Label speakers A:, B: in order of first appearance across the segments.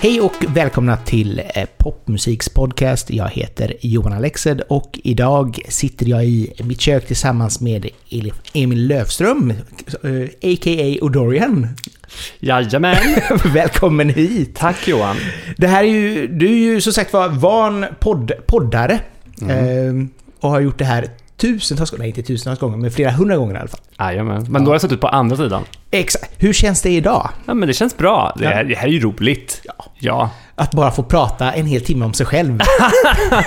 A: Hej och välkomna till eh, Popmusiks podcast. Jag heter Johan Alexed och idag sitter jag i mitt kök tillsammans med Emil Löfström, eh, a.k.a. Odorian.
B: Jajamän!
A: Välkommen hit!
B: Tack Johan!
A: Det här är ju, du är ju som sagt var van podd, poddare. eh, och har gjort det här tusentals gånger, nej inte tusentals gånger, men flera hundra gånger i alla fall.
B: Jajamän. Men då har jag suttit på andra sidan.
A: Exakt. Hur känns det idag?
B: Ja, men det känns bra. Det här, det här är ju roligt.
A: Ja.
B: Ja.
A: Att bara få prata en hel timme om sig själv.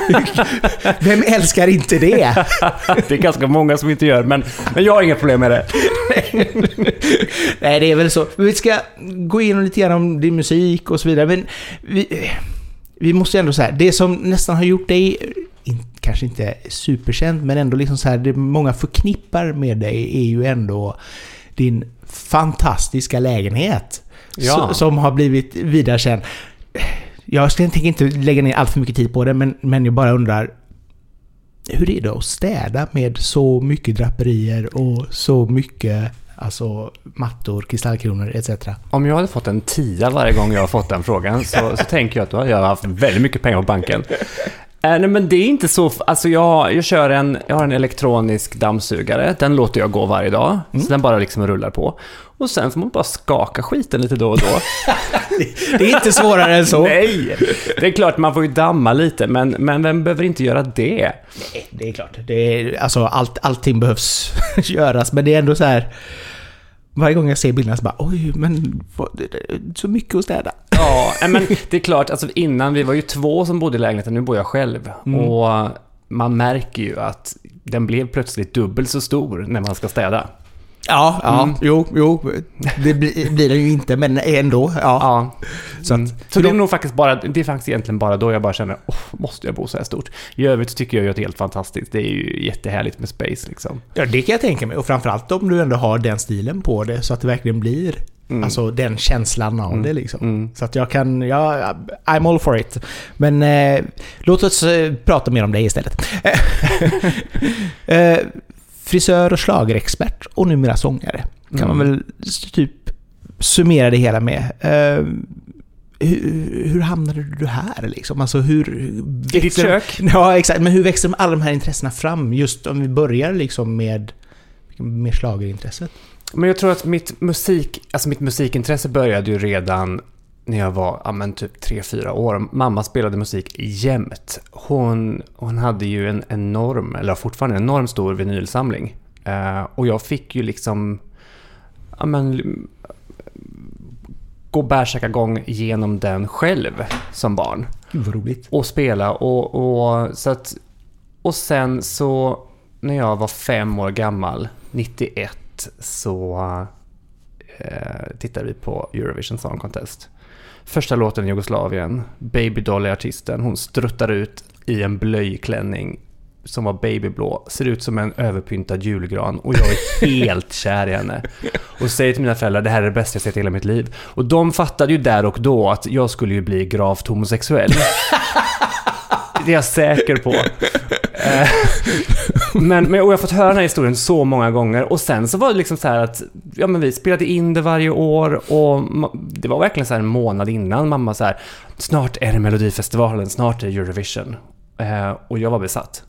A: Vem älskar inte det?
B: Det är ganska många som inte gör, men, men jag har inga problem med det.
A: Nej, det är väl så. Vi ska gå igenom lite grann om din musik och så vidare, men vi, vi måste ju ändå säga, det som nästan har gjort dig, in, kanske inte superkänd, men ändå liksom så här, det många förknippar med dig är ju ändå din fantastiska lägenhet.
B: Ja.
A: Som har blivit vidare känd. Jag tänker inte lägga ner allt för mycket tid på det, men, men jag bara undrar, hur är det att städa med så mycket draperier och så mycket alltså, mattor, kristallkronor etc.
B: Om jag hade fått en tia varje gång jag har fått den frågan så, så tänker jag att då hade jag haft väldigt mycket pengar på banken. Eh, nej, men det är inte så... Alltså jag, jag kör en, jag har en elektronisk dammsugare. Den låter jag gå varje dag. Så den bara liksom rullar på. Och sen får man bara skaka skiten lite då och då.
A: Det är inte svårare än så.
B: Nej! Det är klart, man får ju damma lite, men, men vem behöver inte göra det?
A: Nej, det är klart. Det är, alltså, allt, allting behövs göras, men det är ändå så här... Varje gång jag ser bilderna så bara oj, men vad, så mycket att städa.
B: Ja, men det är klart, alltså innan, vi var ju två som bodde i lägenheten, nu bor jag själv. Och man märker ju att den blev plötsligt dubbelt så stor när man ska städa.
A: Ja, ja,
B: Mm.
A: jo, jo. Det blir, blir det ju inte, men ändå. Ja.
B: Ja.
A: Så att,
B: Så det är nog faktiskt bara, det är faktiskt egentligen bara då jag bara känner, oh, måste jag bo så här stort? I övrigt tycker jag ju att det är helt fantastiskt. Det är ju jättehärligt med space liksom.
A: Ja, det kan jag tänka mig. Och framförallt om du ändå har den stilen på det så att det verkligen blir
B: Mm.
A: alltså den känslan av det liksom.
B: Mm.
A: Så att jag kan, ja, I'm all for it. Men eh, låt oss eh, prata mer om det istället. eh, frisör och schlagerexpert och numera sångare. Kan
B: Mm.
A: man väl typ summera det hela med. Eh, hur, hur hamnade du här liksom? Alltså hur...
B: I ditt kök?
A: Ja, exakt. Men hur växer alla de här intressena fram? Just om vi börjar liksom med, med schlagerintresset.
B: Men jag tror att mitt musik, alltså mitt musikintresse började ju redan när jag var, ja men typ 3-4 år. Mamma spelade musik jämt. Hon, hon hade ju en enorm, eller fortfarande en enorm stor vinylsamling. Eh, och jag fick ju liksom, ja men, gå bärsärkagång genom den själv som barn
A: Gud vad roligt.
B: och spela och, och så att och sen så när jag var fem år gammal 91 så eh, tittade vi på Eurovision Song Contest. Första låten i Jugoslavien, Baby är artisten, hon struttar ut i en blöjklänning som var babyblå, ser ut som en överpyntad julgran och jag är helt kär i henne. Och säger till mina föräldrar, det här är det bästa jag sett i hela mitt liv. Och de fattade ju där och då att jag skulle ju bli gravt homosexuell. Det är jag säker på. Eh, men, men och jag har fått höra den här historien så många gånger och sen så var det liksom så här att ja, men vi spelade in det varje år och det var verkligen så här en månad innan mamma så här snart är det Melodifestivalen, snart är det Eurovision. Eh, och jag var besatt.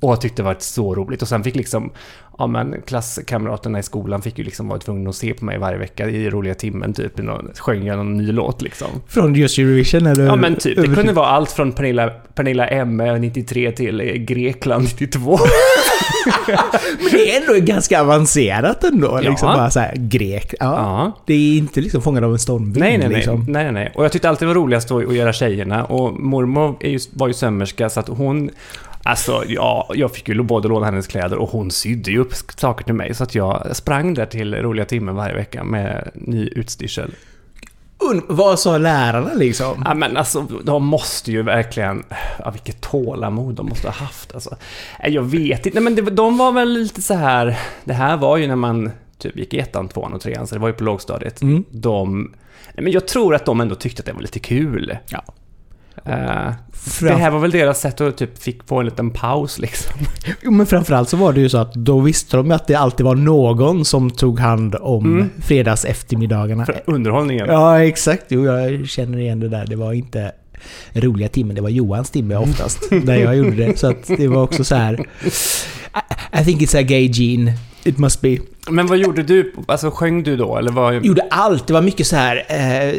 B: Och jag tyckte det var så roligt. Och sen fick liksom, ja men klasskamraterna i skolan fick ju liksom vara tvungna att se på mig varje vecka i roliga timmen typ. någon- Sjöng jag någon ny låt liksom.
A: Från just Eurovision eller?
B: Ja men typ, det kunde vara allt från Pernilla, Pernilla M 93 till Grekland 92.
A: Men det är ändå ganska avancerat ändå.
B: Ja.
A: Liksom bara så här, grek. Ja.
B: Ja.
A: Det är inte liksom fångad av en stormvind.
B: Nej, nej, nej.
A: Liksom.
B: nej, nej. Och jag tyckte alltid det var roligast att, göra tjejerna. Och mormor var ju sömmerska så att hon... Alltså, ja, jag fick ju både låna hennes kläder och hon sydde ju upp saker till mig. Så att jag sprang där till roliga timmen varje vecka med ny utstyrsel.
A: Und- vad sa lärarna liksom?
B: Ja, men alltså, de måste ju verkligen... Ja, vilket tålamod de måste ha haft. Alltså. Jag vet inte, Nej, men det, de var väl lite så här... Det här var ju när man typ gick i ettan, tvåan och trean, så det var ju på lågstadiet.
A: Mm.
B: De... Nej, men jag tror att de ändå tyckte att det var lite kul.
A: Ja. Fram-
B: det här var väl deras sätt att typ fick få en liten paus liksom.
A: Jo, men framförallt så var det ju så att då visste de att det alltid var någon som tog hand om
B: Mm.
A: fredags eftermiddagarna.
B: För underhållningen.
A: Ja, exakt. Jo, jag känner igen det där. Det var inte roliga timmen, det var Johans timme oftast, när jag gjorde det. Så att det var också så här... I, I think it's a gay gene. It must be.
B: Men vad gjorde du? Alltså sjöng du då? Eller vad?
A: Gjorde allt. Det var mycket så här... Eh,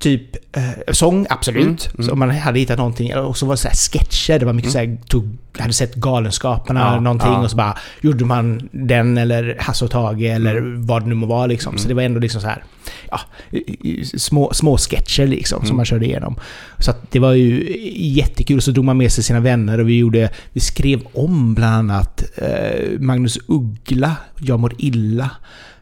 A: typ eh, sång, absolut.
B: Mm, mm.
A: Så man hade hittat någonting. Och så var det så här sketcher. Det var mycket så här... Tog, hade sett Galenskaparna
B: Ja,
A: eller någonting
B: ja.
A: och så bara gjorde man den eller Hasse och Tage eller
B: Mm.
A: vad det nu må vara liksom. Så
B: Mm.
A: det var ändå liksom så här... Ja, små, små sketcher liksom
B: Mm.
A: som man körde igenom. Så att det var ju jättekul. Så drog man med sig sina vänner och vi gjorde... Vi skrev om bland annat eh, Magnus Uggla, Jag mår illa.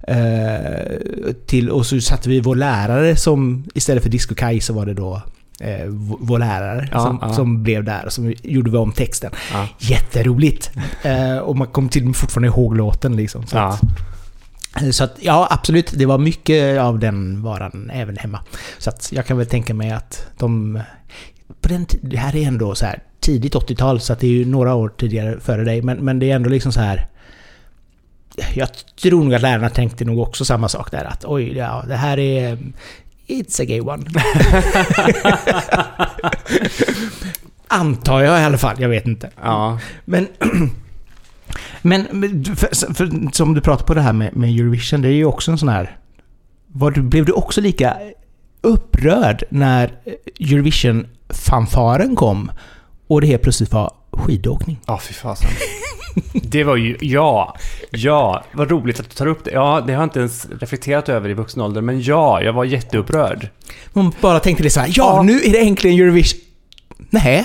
A: Eh, till, och så satte vi vår lärare som, istället för Disco Kaj så var det då eh, vår lärare
B: Ja,
A: som,
B: ja.
A: som blev där och så gjorde vi om texten.
B: Ja.
A: Jätteroligt! Eh, och man kom till och med fortfarande ihåg låten liksom. Så,
B: Ja.
A: att, så att, ja absolut, det var mycket av den varan även hemma. Så att jag kan väl tänka mig att de... På den, det här är ändå så här tidigt 80-tal så att det är ju några år tidigare före dig. Men, men det är ändå liksom så här... Jag tror nog att lärarna tänkte nog också samma sak där. Att oj, ja, det här är... It's a gay one. Antar jag i alla fall, jag vet inte.
B: ja.
A: Men... Men för, för, som du pratar på det här med, med Eurovision, det är ju också en sån här... Var du, blev du också lika upprörd när Eurovision-fanfaren kom och det helt plötsligt var skidåkning?
B: Ja, fy fasen. Det var ju, ja, ja, vad roligt att du tar upp det. Ja, det har jag inte ens reflekterat över i vuxen ålder, men ja, jag var jätteupprörd.
A: Man bara tänkte det så här, ja,
B: Ja.
A: nu är det äntligen Eurovision. Nej,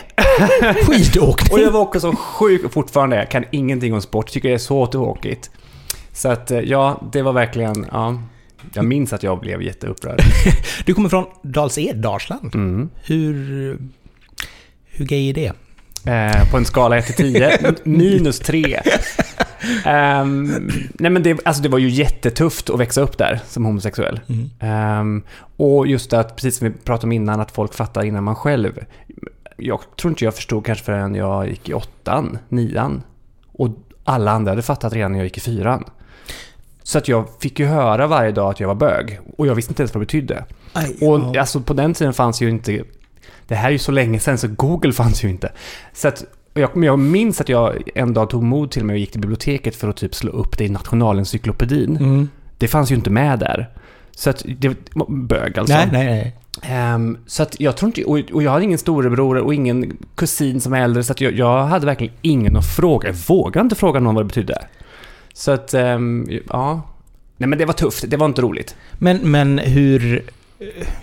A: skidåkning.
B: Och jag var också så sjuk, fortfarande, jag kan ingenting om sport, tycker det är så tråkigt. Så att, eh, ja, det var verkligen, ja, jag minns att jag blev jätteupprörd.
A: Du kommer från Dals-Ed, Dalsland.
B: Mm.
A: Hur... Hur gay är det?
B: Eh, på en skala 1 till 10, minus 3. Ehm, nej men det, alltså det var ju jättetufft att växa upp där som homosexuell.
A: Mm.
B: Ehm, och just att, precis som vi pratade om innan, att folk fattar innan man själv. Jag tror inte jag förstod kanske förrän jag gick i åttan, nian. Och alla andra hade fattat redan när jag gick i fyran. Så att jag fick ju höra varje dag att jag var bög. Och jag visste inte ens vad det betydde.
A: Aj,
B: Och
A: ja.
B: alltså på den tiden fanns ju inte... Det här är ju så länge sedan så Google fanns ju inte. Så att, jag, jag minns att jag en dag tog mod till mig och gick till biblioteket för att typ slå upp det i Nationalencyklopedin.
A: Mm.
B: Det fanns ju inte med där. Så att det bög alltså.
A: Nej, nej, nej.
B: Ehm, så att jag tror inte, och, och jag hade ingen storebror och ingen kusin som är äldre, så att jag, jag hade verkligen ingen att fråga. Jag vågade inte fråga någon vad det betydde. Så att, ehm, ja. Nej men det var tufft, det var inte roligt.
A: Men, men hur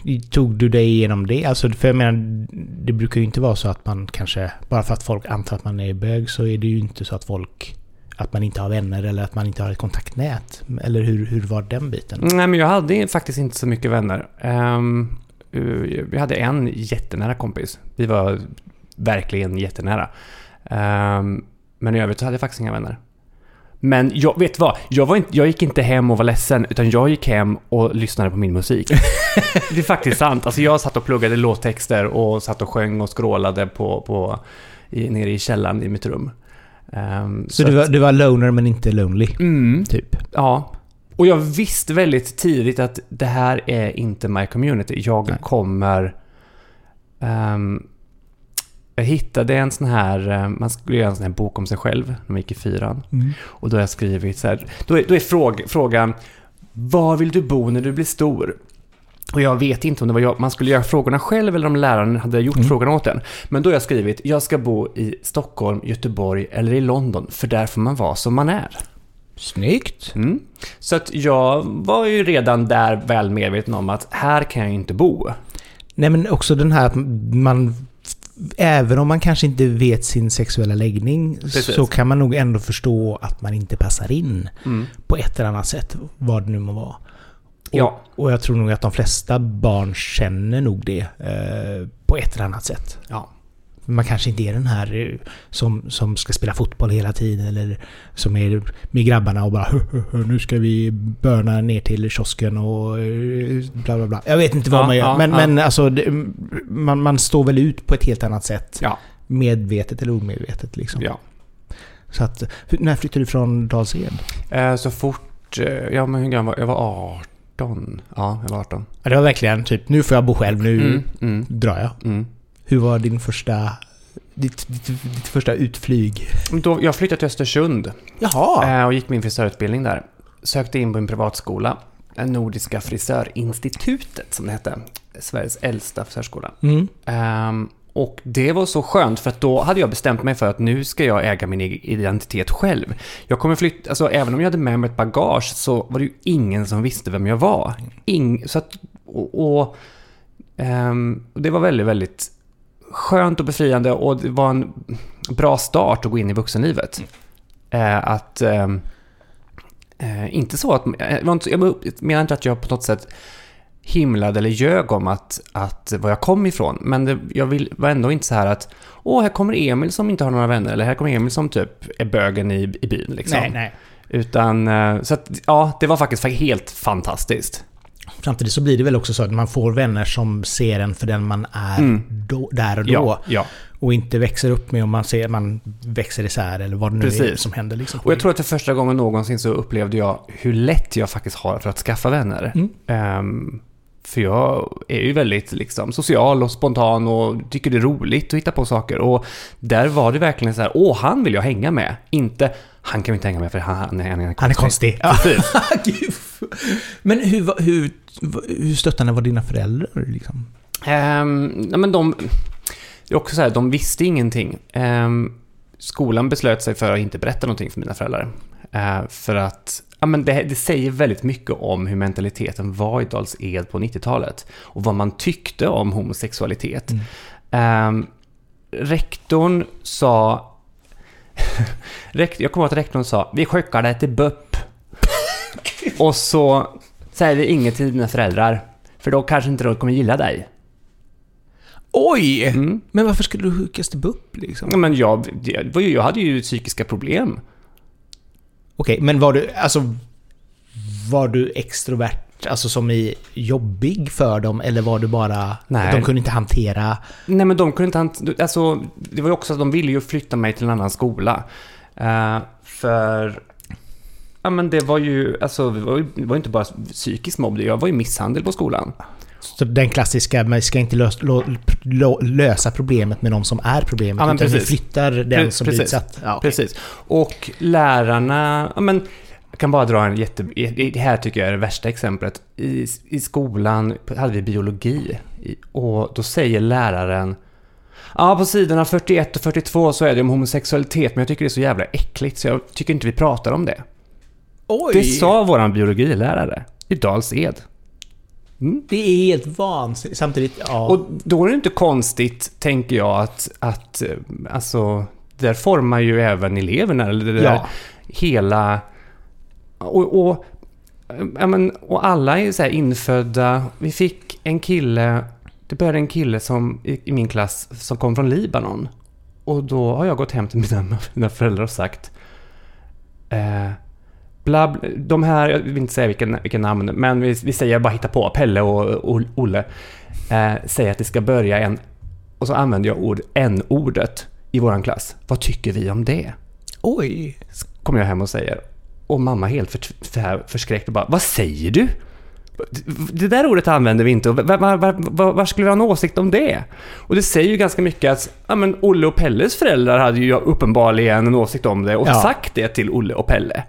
A: Eh, tog du dig igenom det? Alltså, för jag menar, det brukar ju inte vara så att man kanske... Bara för att folk antar att man är bög så är det ju inte så att folk... Att man inte har vänner eller att man inte har ett kontaktnät. Eller hur, hur var den biten?
B: Nej, men jag hade faktiskt inte så mycket vänner. Um, vi hade en jättenära kompis. Vi var verkligen jättenära. Um, men i övrigt så hade jag faktiskt inga vänner. Men jag vet vad? Jag, var inte, jag gick inte hem och var ledsen, utan jag gick hem och lyssnade på min musik. det är faktiskt sant. Alltså jag satt och pluggade låttexter och satt och sjöng och skrålade på, på, i, nere i källaren i mitt rum. Ehm,
A: Så, du,
B: att-
A: var, du var loner men inte lonely,
B: Mm,
A: typ?
B: Ja. Och jag visste väldigt tidigt att det här är inte my community. Jag
A: Nej.
B: kommer... ehm, jag hittade en sån här... eh, Man skulle göra en sån här bok om sig själv när man gick i fyran.
A: Mm.
B: Och då har jag skrivit så här... Då är, då är fråg, frågan... Var vill du bo när du blir stor? Och jag vet inte om det var jag, man skulle göra frågorna själv eller om läraren hade gjort
A: Mm.
B: frågorna åt en. Men då har jag skrivit, jag ska bo i Stockholm, Göteborg eller i London, för där får man vara som man är.
A: Snyggt!
B: Mm. Så att jag var ju redan där väl medveten om att här kan jag inte bo.
A: Nej men också den här att man... Även om man kanske inte vet sin sexuella läggning
B: Precis.
A: så kan man nog ändå förstå att man inte passar in
B: Mm.
A: på ett eller annat sätt, vad det nu må vara. Och,
B: Ja.
A: och jag tror nog att de flesta barn känner nog det eh, på ett eller annat sätt.
B: Ja.
A: Man kanske inte är den här eh, som, som ska spela fotboll hela tiden eller som är med grabbarna och bara "Hö, hö, hö, nu ska vi börna ner till kiosken och eh, bla bla bla. Jag vet inte vad
B: Ja,
A: man gör.
B: ja,
A: men,
B: ja.
A: men alltså, det, man, man står väl ut på ett helt annat sätt. Medvetet eller omedvetet liksom. Så att, när flyttade du från Dals-Ed?
B: Eh, så fort... Ja, men hur gammal var jag? Jag var 18. Ja, jag var 18.
A: Ja, det var verkligen typ, nu får jag bo själv, nu
B: Mm, mm,
A: drar jag.
B: mm.
A: Hur var din första... Ditt, ditt, ditt första utflyg?
B: Då, jag flyttade till Östersund
A: Jaha!
B: eh, och gick min frisörutbildning där. Sökte in på en privatskola. eh, Nordiska frisörinstitutet, som det hette. Sveriges äldsta frisörskola.
A: Mm.
B: Ehm, och det var så skönt för att då hade jag bestämt mig för att nu ska jag äga min egen identitet själv. Jag kommer flytta, alltså även om jag hade med mig ett bagage så var det ju ingen som visste vem jag var. Ing, så att, och, och, och det var väldigt, väldigt skönt och befriande och det var en bra start att gå in i vuxenlivet. Eh, att ehm, eh, inte så att, eh, jag menar inte att jag på något sätt himlade eller ljög om att, att var jag kom ifrån. Men det, jag vill, var ändå inte så här att åh, här kommer Emil som inte har några vänner. Eller här kommer Emil som typ är bögen i, i byn. Liksom.
A: Nej, nej.
B: Utan, eh, så att, ja, det var faktiskt helt fantastiskt.
A: Samtidigt så blir det väl också så att man får vänner som ser en för den man är
B: Mm.
A: då, där och då.
B: Ja, ja.
A: Och inte växer upp med om man ser man växer isär eller vad det nu är
B: Precis.
A: som händer. Liksom.
B: Och jag tror att för första gången någonsin så upplevde jag hur lätt jag faktiskt har för att skaffa vänner.
A: Mm.
B: Ehm, för jag är ju väldigt liksom, social och spontan och tycker det är roligt att hitta på saker. Och där var det verkligen så här, åh, han vill jag hänga med. Inte, han kan vi inte hänga med för han, han, är, han är
A: Han är konstig. Ja. Men hur, hur, hur stöttande var dina föräldrar? Liksom?
B: Ehm, nej, men de... Det är också så här, de visste ingenting. Ehm, skolan beslöt sig för att inte berätta någonting för mina föräldrar. Eh, för att ja, men det, det säger väldigt mycket om hur mentaliteten var i Dals Ed på 90-talet. Och vad man tyckte om homosexualitet.
A: Mm.
B: Ehm, rektorn sa... jag kommer ihåg att rektorn sa Vi skickar dig till BUP. Och så säger vi inget till dina föräldrar. För då kanske inte de kommer gilla dig.
A: Oj!
B: Mm.
A: Men varför skulle du skickas till BUP liksom?
B: Ja, Men jag, jag hade ju psykiska problem.
A: Okej, men var du, alltså... Var du extrovert, alltså som i jobbig för dem? Eller var du bara...
B: Nej.
A: De kunde inte hantera...
B: Nej men de kunde inte hant- alltså Det var ju också att de ville ju flytta mig till en annan skola. Eh, för... Ja men det var ju, alltså det var ju, det var ju inte bara psykisk mobbning, jag var ju misshandel på skolan.
A: Så den klassiska, man ska inte lös, lo, lo, lösa problemet med de som är problemet.
B: Ja,
A: utan vi
B: precis.
A: flyttar den
B: Pre-
A: som blir
B: precis.
A: utsatt. Ja, okej.
B: Precis. Och lärarna, ja men jag kan bara dra en jätte... Det här tycker jag är det värsta exemplet. I, i skolan hade vi biologi. Och då säger läraren Ja, på sidorna 41 och 42 så är det om homosexualitet, men jag tycker det är så jävla äckligt så jag tycker inte vi pratar om det.
A: Oj!
B: Det sa våran biologilärare i Dals Ed. Mm.
A: Det är helt vansinnigt. Samtidigt, ja.
B: Och då är det inte konstigt, tänker jag, att, att eh, alltså, där formar ju även eleverna, eller det där
A: ja.
B: hela... Och, och, men, och alla är så här infödda. Vi fick en kille, det började en kille som, i, i min klass som kom från Libanon. Och då har jag gått hem till mina, mina föräldrar och sagt eh, bla, bla, de här, jag vill inte säga vilken, vilken namn, men vi, vi säger bara hitta på, Pelle och, och Olle, eh, säger att det ska börja en, och så använder jag ord, n-ordet i våran klass. Vad tycker vi om det?
A: Oj!
B: kommer jag hem och säger. Och mamma helt för, för förskräckt och bara, vad säger du? Det där ordet använder vi inte och var, var, var, var, var skulle vi ha en åsikt om det? Och det säger ju ganska mycket att, ja men Olle och Pelles föräldrar hade ju uppenbarligen en åsikt om det och
A: Ja.
B: sagt det till Olle och Pelle.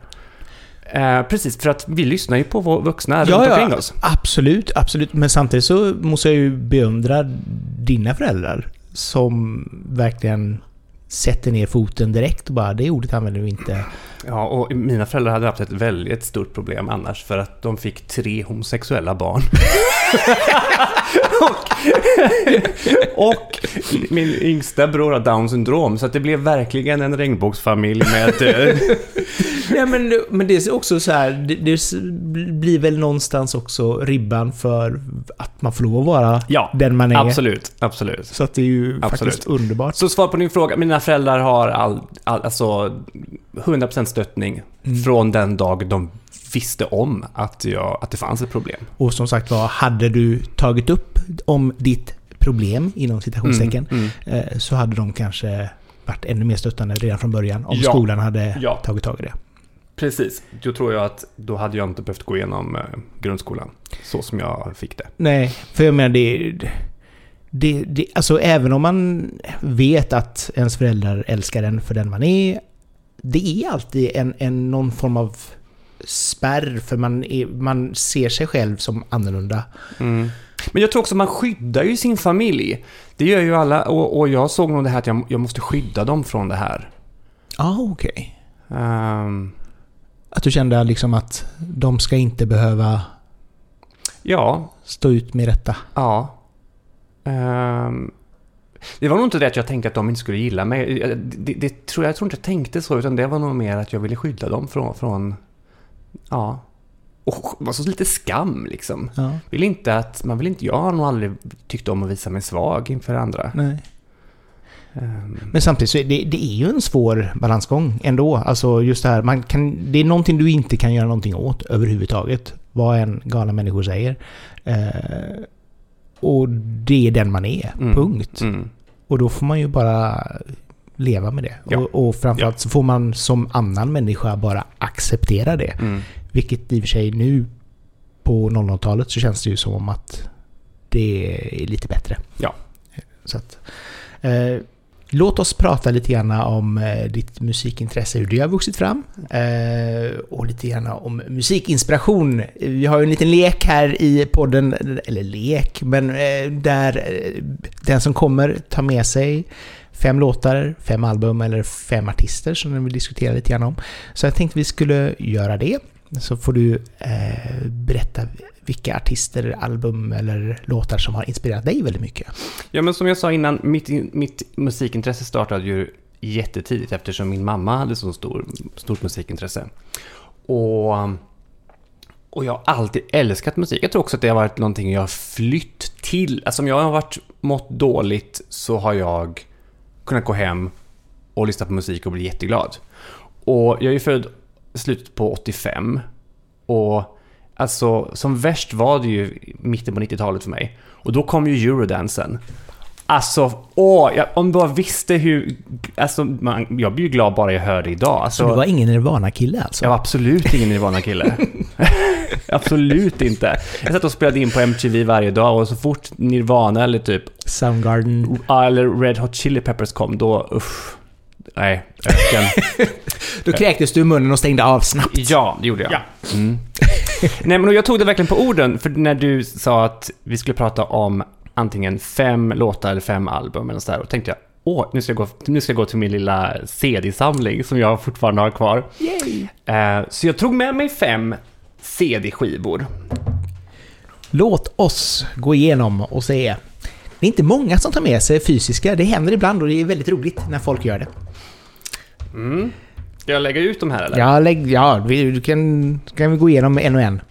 B: Eh, precis, för att vi lyssnar ju på våra vuxna
A: Ja,
B: runt omkring
A: ja,
B: oss.
A: absolut, absolut. Men samtidigt så måste jag ju beundra dina föräldrar som verkligen sätter ner foten direkt och bara det ordet använder vi inte.
B: Ja, och mina föräldrar hade haft ett väldigt stort problem annars för att de fick tre homosexuella barn. och, och min yngsta bror har down syndrom, så det blev verkligen en regnbågsfamilj med... eh,
A: Nej, men, men det är också så här, det, det blir väl någonstans också ribban för att man får lov att vara
B: Ja,
A: den man är.
B: absolut, absolut.
A: Så att det är ju
B: Absolut.
A: faktiskt underbart.
B: Så svar på din fråga, mina föräldrar har all, all, alltså 100% stöttning
A: Mm.
B: från den dag de visste om att, jag, att det fanns ett problem.
A: Och som sagt var, hade du tagit upp om ditt problem, inom citationstecken,
B: Mm, mm.
A: eh, så hade de kanske varit ännu mer stöttande redan från början om
B: Ja.
A: skolan hade
B: Ja.
A: tagit tag i det.
B: Precis. Då tror jag att då hade jag inte behövt gå igenom eh, grundskolan så som jag fick det.
A: Nej, för jag menar det... Det, det, alltså även om man vet att ens föräldrar älskar en för den man är, det är alltid en, en någon form av spärr för man, är, man ser sig själv som annorlunda.
B: Mm. Men jag tror också man skyddar ju sin familj. Det gör ju alla och, och jag såg nog det här att jag, jag måste skydda dem från det här.
A: Ja, ah, okej.
B: Ehm,
A: Att du kände liksom att de ska inte behöva
B: ja,
A: stå ut med detta.
B: ja. Ehm, det var nog inte det att jag tänkte att de inte skulle gilla mig. Det, det, det tror jag, jag tror inte jag tänkte så, utan det var nog mer att jag ville skydda dem från, från ja, och var så lite skam liksom.
A: Ja,
B: Vill inte att, man vill inte, jag har nog aldrig tyckt om att visa mig svag inför andra.
A: nej.
B: Ehm,
A: Men samtidigt så är det, det är ju en svår balansgång ändå. Alltså just det här, man kan, det är någonting du inte kan göra någonting åt överhuvudtaget. Vad en galna människor säger. Eh, och det är den man är,
B: Mm.
A: punkt.
B: mm,
A: Och då får man ju bara leva med det.
B: Ja.
A: Och, och framförallt så får man som annan människa bara acceptera det.
B: mm.
A: Vilket i och för sig nu på 00-talet så känns det ju som om att det är lite bättre.
B: Ja.
A: Så att, eh, låt oss prata lite grann om eh, ditt musikintresse, hur det har vuxit fram. Eh, och lite grann om musikinspiration. Vi har ju en liten lek här i podden, eller lek, men eh, där eh, den som kommer tar med sig fem låtar, fem album eller fem artister som den vill diskutera lite grann om. Så jag tänkte vi skulle göra det. Så får du eh, berätta vilka artister, album eller låtar som har inspirerat dig väldigt mycket.
B: Ja, men som jag sa innan, mitt, mitt musikintresse startade ju jättetidigt eftersom min mamma hade så stor, stort musikintresse. Och, och jag har alltid älskat musik. Jag tror också att det har varit någonting jag har flytt till. Alltså om jag har varit mått dåligt så har jag kunnat gå hem och lyssna på musik och bli jätteglad. Och jag är ju född i slutet på 85. Och alltså som värst var det ju mitten på 90-talet för mig. Och då kom ju eurodansen. Alltså, åh, jag, om du bara visste hur... Alltså, man, jag blir ju glad bara jag hör det idag. Alltså,
A: Så du var ingen Nirvana-kille alltså?
B: jag var absolut ingen Nirvana-kille. absolut inte. Jag satt och spelade in på MTV varje dag och så fort Nirvana eller typ
A: Soundgarden.
B: eller Red Hot Chili Peppers kom, då usch. Nej, öken.
A: Då kräktes du i munnen och stängde av snabbt.
B: ja, det gjorde jag.
A: Ja.
B: Mm. Nej, men jag tog det verkligen på orden, för när du sa att vi skulle prata om antingen fem låtar eller fem album eller sådär, och tänkte jag Åh, nu ska jag, gå, nu ska jag gå till min lilla CD-samling som jag fortfarande har kvar.
A: Yay.
B: Eh, så jag tog med mig fem CD-skivor.
A: Låt oss gå igenom och se. Det är inte många som tar med sig fysiska. Det händer ibland och det är väldigt roligt när folk gör det.
B: Mm. Ska jag lägga ut de här eller?
A: Ja, lägg, ja vi, du kan, kan vi gå igenom en och en.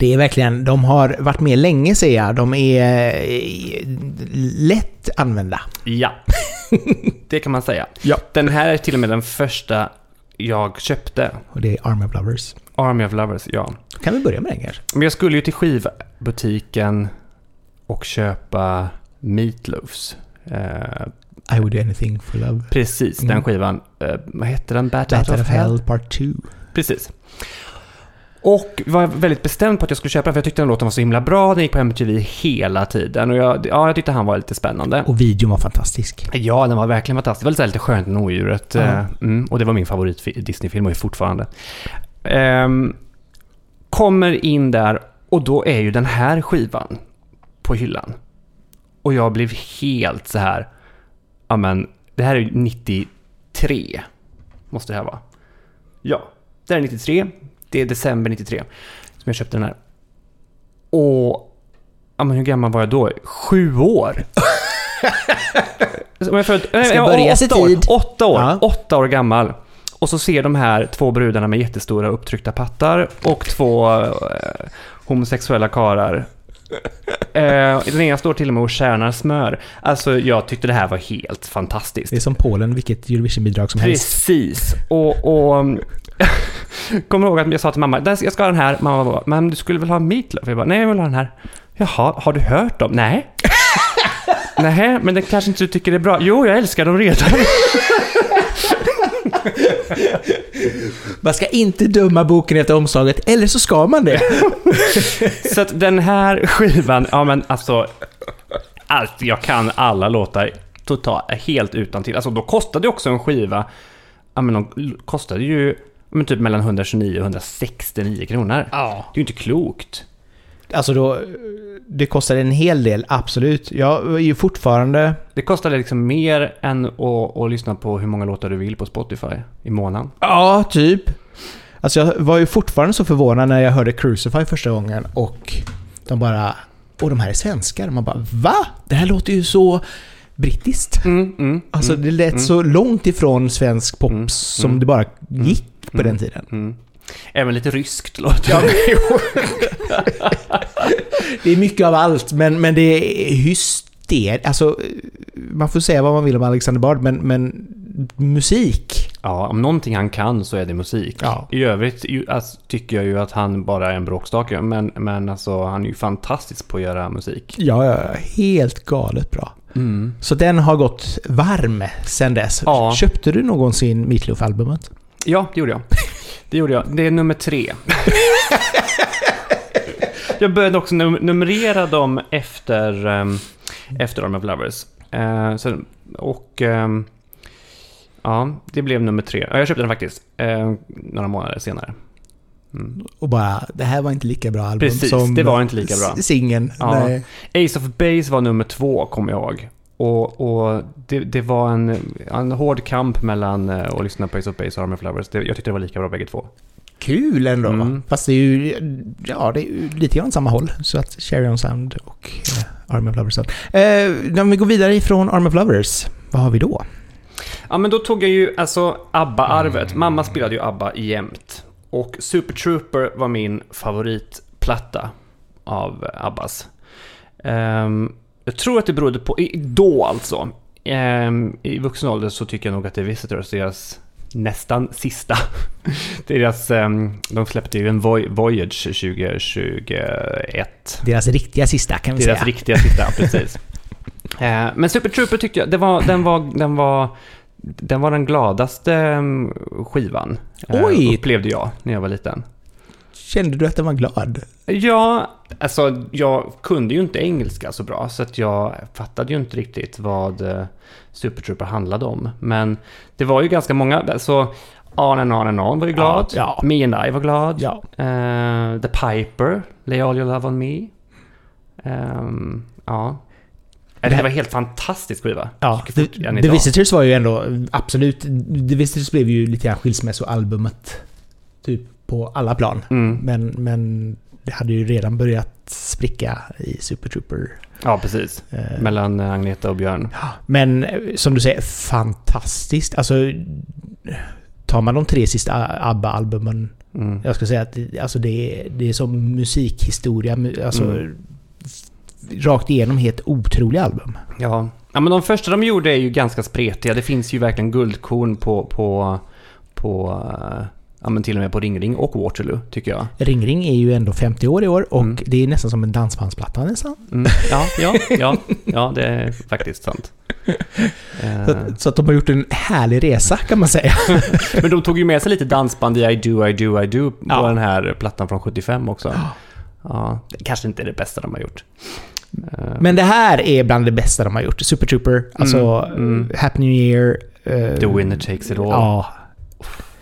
A: Det är verkligen, de har varit med länge ser jag. De är eh, lätt använda.
B: Ja. Det kan man säga.
A: Ja.
B: Den här är till och med den första jag köpte.
A: Och det är Army of Lovers.
B: Army of Lovers, ja.
A: Då kan vi börja med den kanske?
B: Men jag skulle ju till skivbutiken och köpa Meatloafs. Eh,
A: I would do anything for love.
B: precis,
A: Mm.
B: den skivan. Eh, vad heter den? Bat,
A: Bat
B: Out of Hell?
A: Part 2.
B: Precis. Och var väldigt bestämd på att jag skulle köpa den för jag tyckte den låten var så himla bra. Den gick på MTV hela tiden och jag, ja, jag tyckte han var lite spännande.
A: Och videon var fantastisk.
B: Ja, den var verkligen fantastisk. Det var lite, lite skönt med odjuret. Eh, Mm, och det var min favorit Disney-film och är fortfarande. Ehm, kommer in där och då är ju den här skivan på hyllan. Och jag blev helt så här. Ja men, det här är ju 93. Måste det här vara. Ja, det här är 93. Det är december 93 som jag köpte den här. Och, ja men hur gammal var jag då? Sju år. Jag
A: Ska
B: jag var
A: börja
B: åtta år,
A: tid.
B: åtta år,
A: Ja.
B: åtta år gammal. Och så ser de här två brudarna med jättestora upptryckta pattar och två eh, homosexuella karar. Eh, den ena står till och med och kärnar smör. Alltså jag tyckte det här var helt fantastiskt.
A: Det är som Polen, vilket Eurovision-bidrag som helst.
B: Precis. Och, och kommer ihåg att jag sa till mamma, "Den- jag ska ha den här. Mamma bara, men du skulle väl ha Meatloaf? Jag bara, nej jag vill ha den här. Jaha, har du hört dem? Nej. Nej, men det kanske inte du tycker är bra. Jo, jag älskar dem redan.
A: Man ska inte döma boken efter omslaget, eller så ska man det.
B: Så att den här skivan, ja men alltså, allt, jag kan alla låtar totalt, helt utan till. Alltså då kostade ju också en skiva, ja men de kostade ju men typ mellan 129 och 169 kronor.
A: Ja.
B: Det är ju inte klokt.
A: Alltså då, det kostar en hel del, absolut. Jag är ju fortfarande...
B: Det kostade liksom mer än att, att lyssna på hur många låtar du vill på Spotify i månaden.
A: Ja, typ. Alltså jag var ju fortfarande så förvånad när jag hörde Crucify första gången och de bara... Och de här är svenskar. Man bara va? Det här låter ju så brittiskt.
B: Mm, mm,
A: Alltså
B: mm,
A: det lät
B: mm.
A: så långt ifrån svensk pop
B: Mm,
A: som
B: mm,
A: det bara gick på
B: mm.
A: den tiden.
B: Mm. Även lite ryskt låter
A: Ja,
B: det.
A: är mycket av allt, men, men det är hyster... Alltså, man får säga vad man vill om Alexander Bard, men, men musik.
B: Ja, om någonting han kan så är det musik.
A: Ja.
B: I övrigt alltså, tycker jag ju att han bara är en bråkstake. Men, men alltså, han är ju fantastisk på att göra musik.
A: Ja, ja, helt galet bra.
B: Mm.
A: Så den har gått varm sen dess.
B: Ja.
A: Köpte du någonsin Meatloaf-albumet?
B: Ja, det gjorde jag. Det gjorde jag. Det är nummer tre. jag började också num- numrera dem efter, um, efter Arm of Lovers. Eh, så, och ehm, ja, det blev nummer tre. Ja, jag köpte den faktiskt eh, några månader senare. Mm.
A: Och bara, det här var inte lika bra album
B: Precis,
A: som
B: det var inte lika bra.
A: singeln.
B: Ja. Ace of Base var nummer två, kommer jag ihåg. Och, och det, det var en, en hård kamp mellan eh, att lyssna på Ace of Base och Army of Lovers. Det, jag tyckte det var lika bra bägge två.
A: Kul ändå.
B: Mm.
A: Fast det är ju, ja, det är lite grann samma håll. Så att Cherry on Sound och eh, Army of Lovers. Eh, om vi går vidare ifrån Army of Lovers, vad har vi då?
B: Ja, men då tog jag ju alltså ABBA-arvet. Mamma spelade ju ABBA jämt. Och Super Trooper var min favoritplatta av ABBAs. Ehm, jag tror att det berodde på, då alltså. Ehm, I vuxen ålder så tycker jag nog att det är Visitors, deras nästan sista. deras, um, de släppte ju en Voy- Voyage 2021.
A: Deras riktiga sista kan vi
B: Deras
A: säga.
B: riktiga sista, precis. Eh, Men Super Trooper tyckte jag, det var, den var, den var, den var den gladaste mm, skivan. eh,
A: Oj!
B: Upplevde jag när jag var liten.
A: Kände du att den var glad?
B: Ja, alltså jag kunde ju inte engelska så bra så att jag fattade ju inte riktigt vad eh, Super Trooper handlade om. Men det var ju ganska många, så On and On and On var ju glad.
A: Ja, ja.
B: Me and I var glad.
A: Ja.
B: Eh, The Piper, Lay All Your Love On Me. Ehm, ja. Det,
A: Det här-
B: var helt fantastisk skiva.
A: Ja, The, The. Visitors var ju ändå absolut... The Visitors blev ju lite grann skilsmässoalbumet. Typ på alla plan.
B: Mm.
A: Men, men det hade ju redan börjat spricka i Super Trooper.
B: Ja, precis.
A: Eh,
B: Mellan Agneta och Björn.
A: Men eh, som du säger, fantastiskt. Alltså, tar man de tre sista ABBA-albumen.
B: Mm.
A: Jag ska säga att alltså det, är, det är som musikhistoria. mu- Alltså,
B: Mm.
A: Rakt igenom helt otroliga album.
B: Ja. ja, men de första de gjorde är ju ganska spretiga. Det finns ju verkligen guldkorn på, på, på eh, ja, men till och med på Ring Ring och Waterloo, tycker jag.
A: Ring Ring är ju ändå 50 år i år och
B: Mm.
A: det är nästan som en dansbandsplatta nästan.
B: Mm. Ja, ja, ja, ja, det är faktiskt sant. Eh,
A: Så, att- så att de har gjort en härlig resa kan man säga.
B: Men de tog ju med sig lite dansband i I do, I do, I do på
A: Ja.
B: den här plattan från 75 också. Ja, det kanske inte är det bästa de har gjort. Eh,
A: Men det här är bland det bästa de har gjort. Super Trooper, alltså
B: mm.
A: Happy New Year. eh,
B: The winner takes it all.
A: Ja,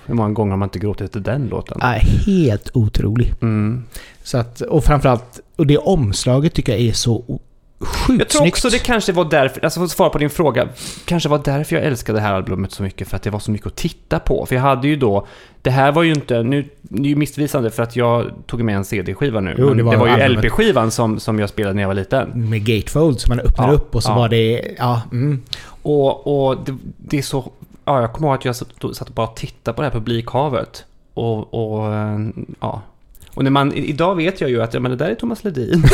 B: Hur många gånger har man inte gråtit till den låten?
A: är helt otrolig.
B: Mm.
A: Så att, och framförallt, och det omslaget tycker jag är så Sjukt
B: Jag tror
A: snyggt.
B: också det kanske var därför, alltså för att svara på din fråga, kanske var därför jag älskade det här albumet så mycket, för att det var så mycket att titta på. För jag hade ju då, det här var ju inte, nu, det är ju missvisande för att jag tog med en CD-skiva nu,
A: Jo, det
B: det
A: var
B: var, ju. LP-skivan som, som jag spelade när jag var liten.
A: Med gatefold som man öppnar
B: Ja,
A: upp och så
B: ja.
A: var det... Ja, mm.
B: Och, och det, det är så, ja, jag kommer ihåg att jag satt, och bara tittade på det här publikhavet. Och, och eh, ja. Och när man, idag vet jag ju att ja, men det där är Thomas Ledin.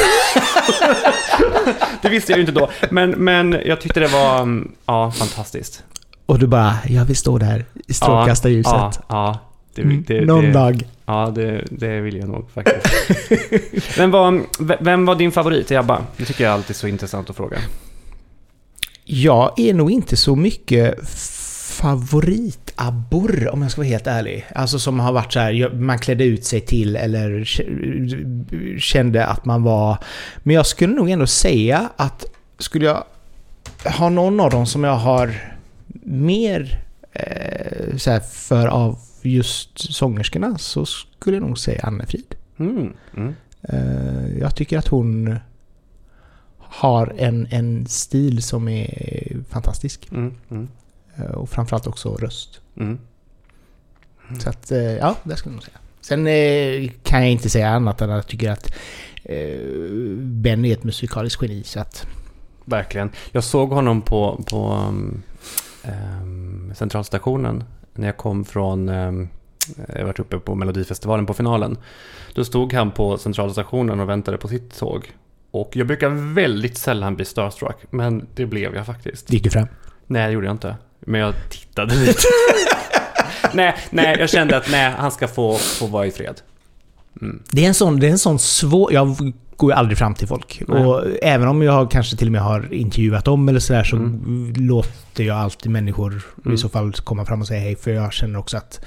B: det visste jag ju inte då. Men, men jag tyckte det var mm, ja, fantastiskt.
A: Och du bara, jag vill stå där i strålkastarljuset.
B: Ja, ja. Det,
A: Mm,
B: det,
A: Någon
B: det,
A: dag.
B: Ja, det, det vill jag nog faktiskt. vem, var, vem var din favorit i ABBA? Det tycker jag alltid är så intressant att fråga.
A: Jag är nog inte så mycket favoritabbor om jag ska vara helt ärlig. Alltså som har varit så här, man klädde ut sig till eller kände att man var... Men jag skulle nog ändå säga att skulle jag ha någon av dem som jag har mer eh, så för av just sångerskorna så skulle jag nog säga Anne-Frid.
B: Mm, mm,
A: Eh, jag tycker att hon har en, en stil som är fantastisk.
B: mm, mm,
A: Och framförallt också röst.
B: mm.
A: Så att, eh, ja, det skulle jag nog säga. Sen eh, kan jag inte säga annat än att jag tycker att eh, Ben är ett musikaliskt geni. Så att,
B: Verkligen. Jag såg honom på, på um, Centralstationen när jag kom från... Um, jag varit uppe på Melodifestivalen på finalen. Då stod han på Centralstationen och väntade på sitt tåg. Och jag brukar väldigt sällan bli starstruck, men det blev jag faktiskt.
A: gick du fram?
B: Nej, det gjorde jag inte. Men jag tittade lite. nej, nej, jag kände att nej, han ska få, få vara i fred. Mm.
A: Det är en sån, det är en sån svår... Jag går ju aldrig fram till folk.
B: Nej.
A: Och även om jag kanske till och med har intervjuat dem eller sådär så
B: Mm.
A: låter jag alltid människor
B: Mm.
A: i så fall komma fram och säga hej. För jag känner också att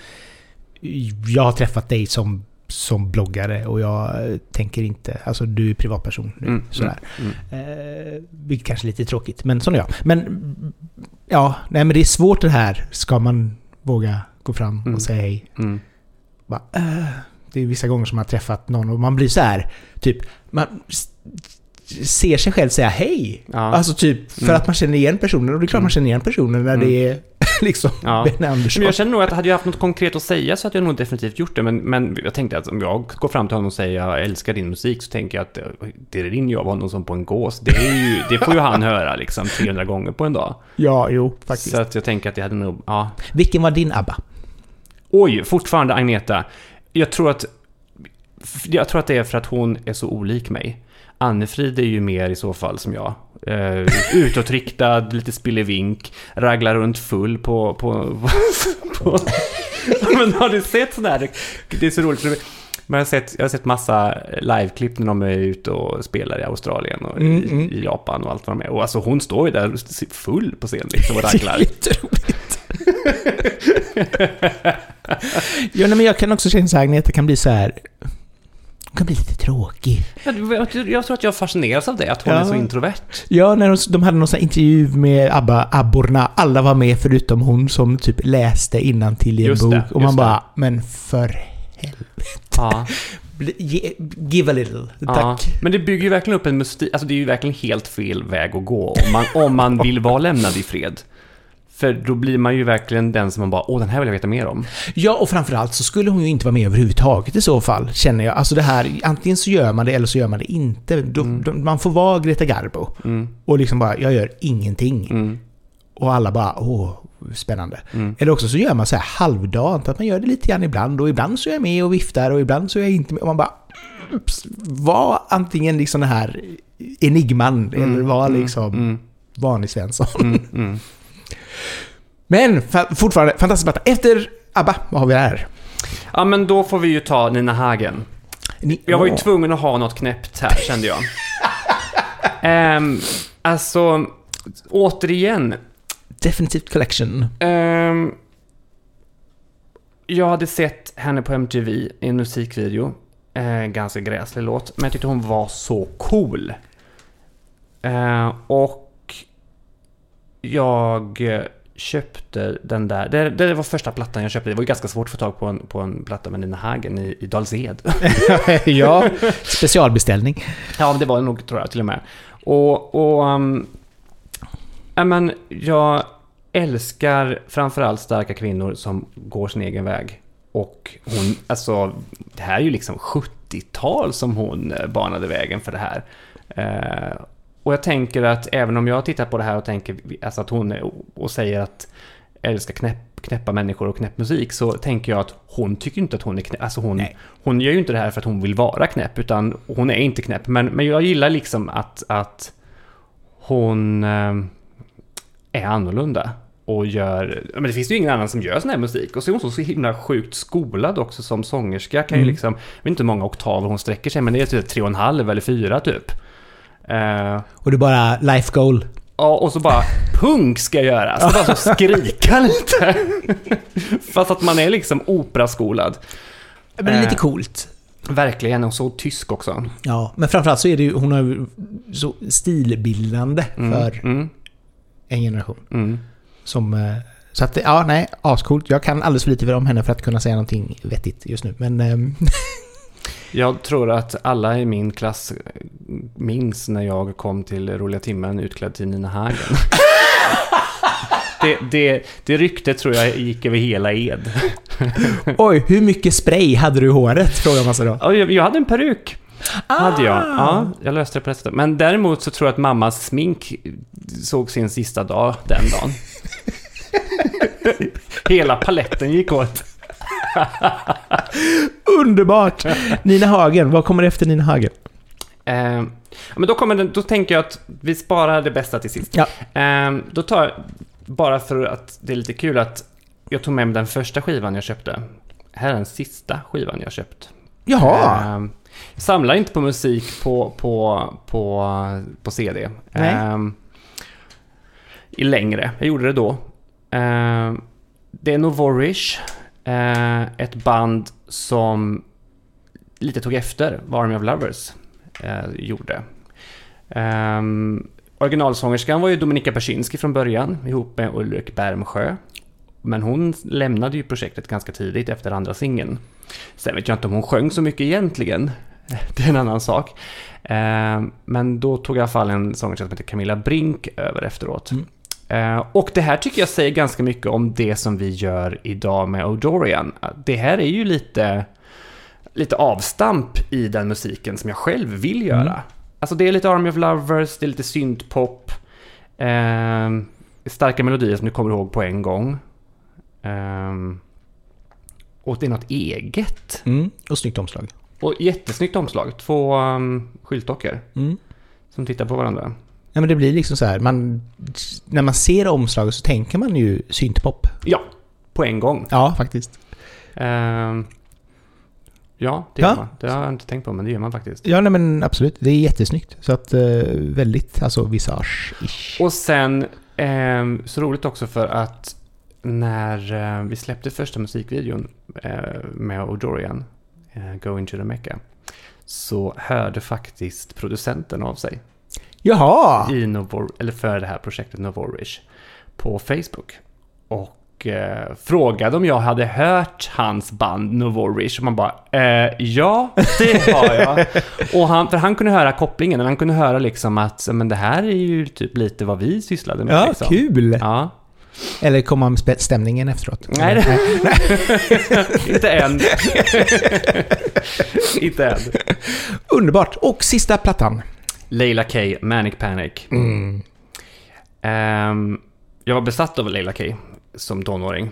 A: jag har träffat dig som, som bloggare och jag eh, tänker inte... Alltså du är privatperson nu.
B: Mm,
A: Sådär.
B: Mm.
A: Eh, vilket kanske är lite tråkigt, men sån är jag. Men ja, nej men det är svårt det här. Ska man våga gå fram
B: Mm.
A: och säga hej?
B: Mm.
A: Bara, äh, det är vissa gånger som man har träffat någon och man blir så här, typ, man ser sig själv säga hej.
B: Ja.
A: Alltså typ, för
B: Mm.
A: att man känner igen personen. Och det är klart man känner igen personen när
B: Mm.
A: det är liksom
B: Ja.
A: Ben Andersson.
B: Men jag känner nog att hade jag haft något konkret att säga så hade jag nog definitivt gjort det. Men, men jag tänkte att om jag går fram till honom och säger jag älskar din musik så tänker jag att det ringer ju av honom som på en gås. Det, ju, det får ju han höra liksom 300 gånger på en dag.
A: Ja, jo, faktiskt.
B: Så att jag tänker att det hade nog, ja.
A: Vilken var din ABBA?
B: Oj, fortfarande Agneta. Jag tror att, jag tror att det är för att hon är så olik mig. Annefrid är ju mer i så fall som jag. Uh, utåtriktad, lite spillevink, raglar runt full på... på, på men har du sett sådana här? Det är så roligt. för Man har sett, jag har sett massa liveklipp när de är ute och spelar i Australien och
A: Mm,
B: i,
A: mm.
B: i Japan och allt vad de är. Och alltså hon står ju där full på scen liksom och raglar.
A: Jätteroligt. ja, nej, men jag kan också känna så här, Agneta kan bli så här... Kan bli lite tråkig.
B: Jag, tror att jag fascineras av det, att hon
A: Ja.
B: är så introvert.
A: Ja, när de, de hade någon sån här intervju med ABBA, abborna. Alla var med förutom hon som typ läste innantill i en
B: Just
A: bok.
B: det,
A: och man
B: just det.
A: bara, men för
B: Ja,
A: bli- ge, Give a little.
B: ja.
A: Tack.
B: Men det bygger ju verkligen upp en mystik. Alltså det är ju verkligen helt fel väg att gå om man, om man vill vara lämnad i fred. För då blir man ju verkligen den som man bara, åh den här vill jag veta mer om.
A: Ja, och framförallt så skulle hon ju inte vara med överhuvudtaget i så fall, känner jag. Alltså det här, antingen så gör man det eller så gör man det inte. Då,
B: Mm.
A: då, man får vara Greta Garbo.
B: Mm,
A: Och liksom bara, jag gör ingenting.
B: mm,
A: Och alla bara, åh, spännande.
B: mm.
A: Eller också så gör man så här halvdant, att man gör det lite grann ibland. Och ibland så är jag med och viftar och ibland så är jag inte med. Och man bara, var antingen liksom den här enigman eller var liksom
B: Mm,
A: vanlig Svensson. Men fa- fortfarande, fantastisk platta. Efter ABBA, vad har vi här?
B: Ja, men då får vi ju ta Nina Hagen.
A: Ni,
B: Jag var ju tvungen att ha något knäppt här, kände jag. Ehm, alltså, återigen.
A: Definitivt Collection.
B: Ehm, jag hade sett henne på MTV i en musikvideo. Eh, ganska gräslig låt, men jag tyckte hon var så cool. Eh, och jag eh, köpte den där. Det, det var första plattan jag köpte. Det var ju ganska svårt att få tag på en, på en platta med Nina Hagen i, i Dals Ed.
A: ja, specialbeställning.
B: Ja, det var det nog tror jag till och med. Och, och um, men, jag älskar framförallt starka kvinnor som går sin egen väg. Och hon, alltså, det här är ju liksom 70-tal som hon eh, banade vägen för det här. Eh, och jag tänker att även om jag tittar på det här och tänker alltså att hon är, och säger att älskar knäpp, knäppa människor och knäpp musik så tänker jag att hon tycker inte att hon är knäpp. Alltså hon, hon gör ju inte det här för att hon vill vara knäpp utan hon är inte knäpp. Men, men jag gillar liksom att, att hon eh, är annorlunda och gör... Men det finns ju ingen annan som gör sån här musik. Och så är hon så himla sjukt skolad också som sångerska. Kan
A: Mm.
B: ju liksom... Jag vet inte hur många oktaver hon sträcker sig, men det är typ tre och en halv eller fyra typ. Eh,
A: Och är bara life goal.
B: ja, och så bara punk ska göras. Så bara så skrika lite. Fast att man är liksom operaskolad.
A: Men det är lite
B: Eh.
A: coolt.
B: Verkligen, och så tysk också.
A: Ja, men framförallt så är det ju, hon har ju så stilbildande
B: Mm,
A: för
B: mm,
A: en generation.
B: mm.
A: Som, eh, så att, ja, nej, ascoolt. Jag kan alldeles för lite om henne för att kunna säga någonting vettigt just nu. Men ehm,
B: Jag tror att alla i min klass minns när jag kom till roliga timmen utklädd till Nina Hagen. det, det, det ryktet tror jag gick över hela Ed.
A: oj, hur mycket spray hade du i håret? Frågar man sig då.
B: Ja, Jag, jag hade en peruk. Hade jag.
A: Ah!
B: Ja, jag löste det på det sättet. Men däremot så tror jag att mammas smink såg sin sista dag den dagen. Hela paletten gick åt.
A: Underbart! Nina Hagen, vad kommer efter Nina Hagen?
B: Eh, men då, kommer den, då tänker jag att vi sparar det bästa till sist.
A: Ja.
B: Eh, då tar jag, bara för att det är lite kul att jag tog med mig den första skivan jag köpte. Här är den sista skivan jag köpt.
A: Jaha!
B: Eh, samlar inte på musik på, på, på, på CD.
A: Nej.
B: Eh, I längre. Jag gjorde det då. Eh, det är Novorish. Eh, ett band som lite tog efter vad Army of Lovers eh, gjorde. Eh, originalsångerskan var ju Dominika Persinski från början ihop med Ulrik Bärmsjö. Men hon lämnade ju projektet ganska tidigt efter andra singeln. Sen vet jag inte om hon sjöng så mycket egentligen. Det är en annan sak. Ehm, men då tog i alla fall en sångerska som heter Camilla Brink över efteråt.
A: Mm.
B: Eh, och det här tycker jag säger ganska mycket om det som vi gör idag med O'Dorian. Det här är ju lite, lite avstamp i den musiken som jag själv vill göra.
A: Mm.
B: Alltså det är lite Army of Lovers, det är lite syntpop. Eh, starka melodier som du kommer ihåg på en gång. Ehm, och det är något eget.
A: Mm, och snyggt omslag.
B: Och jättesnyggt omslag. Två um, skyltdockor
A: Mm.
B: som tittar på varandra.
A: Ja, men det blir liksom så här, man, när man ser omslaget så tänker man ju syntpop.
B: Ja, på en gång.
A: Ja, faktiskt.
B: Ehm, ja, det
A: Ja.
B: gör man. Det har jag inte tänkt på, men det gör man faktiskt.
A: Ja, nej men absolut. Det är jättesnyggt. Så att, eh, väldigt, alltså visage-ish.
B: Och sen, ehm, så roligt också för att när eh, vi släppte första musikvideon eh, med O'Dorian, Go into the Mecca, så hörde faktiskt producenten av sig
A: Jaha!
B: i Novor, eller för det här projektet Novorish på Facebook. Och eh, frågade om jag hade hört hans band Novorish. Och man bara, eh, ja, det har jag. och han, för han kunde höra kopplingen. Han kunde höra liksom att men det här är ju typ lite vad vi sysslade med.
A: Ja,
B: liksom.
A: kul!
B: Ja.
A: Eller kommer man med stämningen efteråt?
B: Nej, det- inte än. inte än.
A: Underbart! Och sista plattan.
B: Leila K, Manic Panic.
A: Mm.
B: Ehm, jag var besatt av Leila K som tonåring.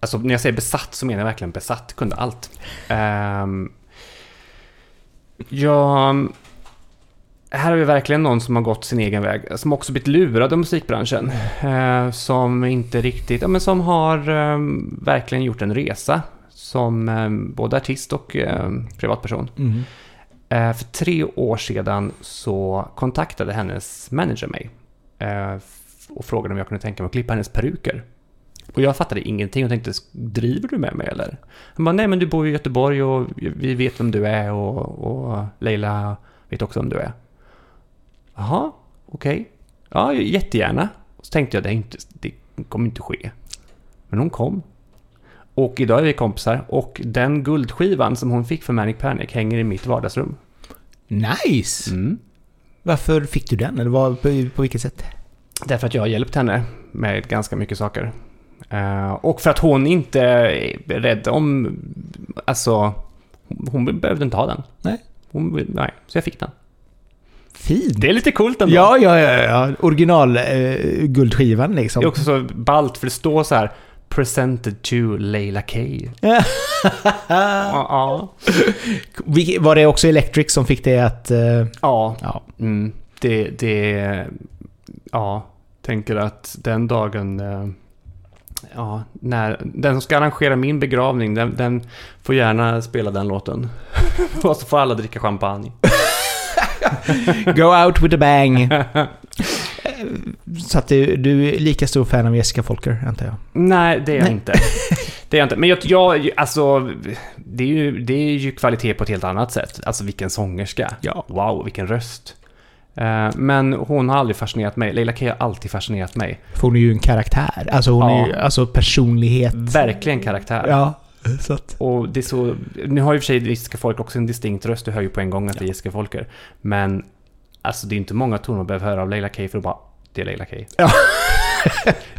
B: Alltså när jag säger besatt så menar jag verkligen besatt, kunde allt. Um, jag... Här har vi verkligen någon som har gått sin egen väg, som också blivit lurad av musikbranschen. Eh, som inte riktigt, ja men som har ehm, verkligen gjort en resa. Som um, både artist och privatperson.
A: Mm.
B: Eh, för tre år sedan så kontaktade hennes manager mig eh, och frågade om jag kunde tänka mig att klippa hennes peruker. Och jag fattade ingenting och tänkte, driver du med mig eller? Han bara, nej men du bor i Göteborg och vi vet vem du är och, och Leila vet också vem du är. Jaha, okej. Ja, jättegärna. Och så tänkte jag, det, är inte, det kommer inte ske. Men hon kom. Och idag är vi kompisar och den guldskivan som hon fick för Manic Panic hänger i mitt vardagsrum.
A: Nice!
B: Mm.
A: Varför fick du den? Eller vad, på, på vilket sätt?
B: Därför att jag har hjälpt henne med ganska mycket saker. Eh, och för att hon inte är rädd om... Alltså, hon behövde inte ha den.
A: Nej.
B: Hon, nej, så jag fick den.
A: Fint!
B: Det är lite coolt ändå.
A: Ja, ja, ja. ja. Original eh, guldskivan liksom.
B: Det är också så ballt för det står så här Presented to Leila K.
A: Vilket- Var det också Electric som fick det att... eh,
B: ja.
A: ja.
B: Mm, det, det... Ja, tänker att den dagen... eh, Ja, när, den som ska arrangera min begravning, den, den får gärna spela den låten. Och så får alla dricka champagne.
A: Go out with a bang. Så att du, du är lika stor fan av Jessica Folker, antar jag?
B: Nej, det är jag
A: Nej.
B: inte. Det är jag inte. Men jag, jag alltså, det är, ju, det är ju kvalitet på ett helt annat sätt. Alltså vilken sångerska.
A: Ja.
B: Wow, vilken röst. Eh, Men hon har aldrig fascinerat mig. Leila K har alltid fascinerat mig.
A: För hon är ju en karaktär. Alltså hon
B: Ja.
A: är ju alltså personlighet.
B: Verkligen karaktär.
A: Ja, så att...
B: Och det är så... Nu har ju för sig Jessica Folker också en distinkt röst. Du hör ju på en gång att det är Jessica Folker. Men alltså det är inte många toner man behöver höra av Leila K för att bara... Det är Leila K.
A: Ja.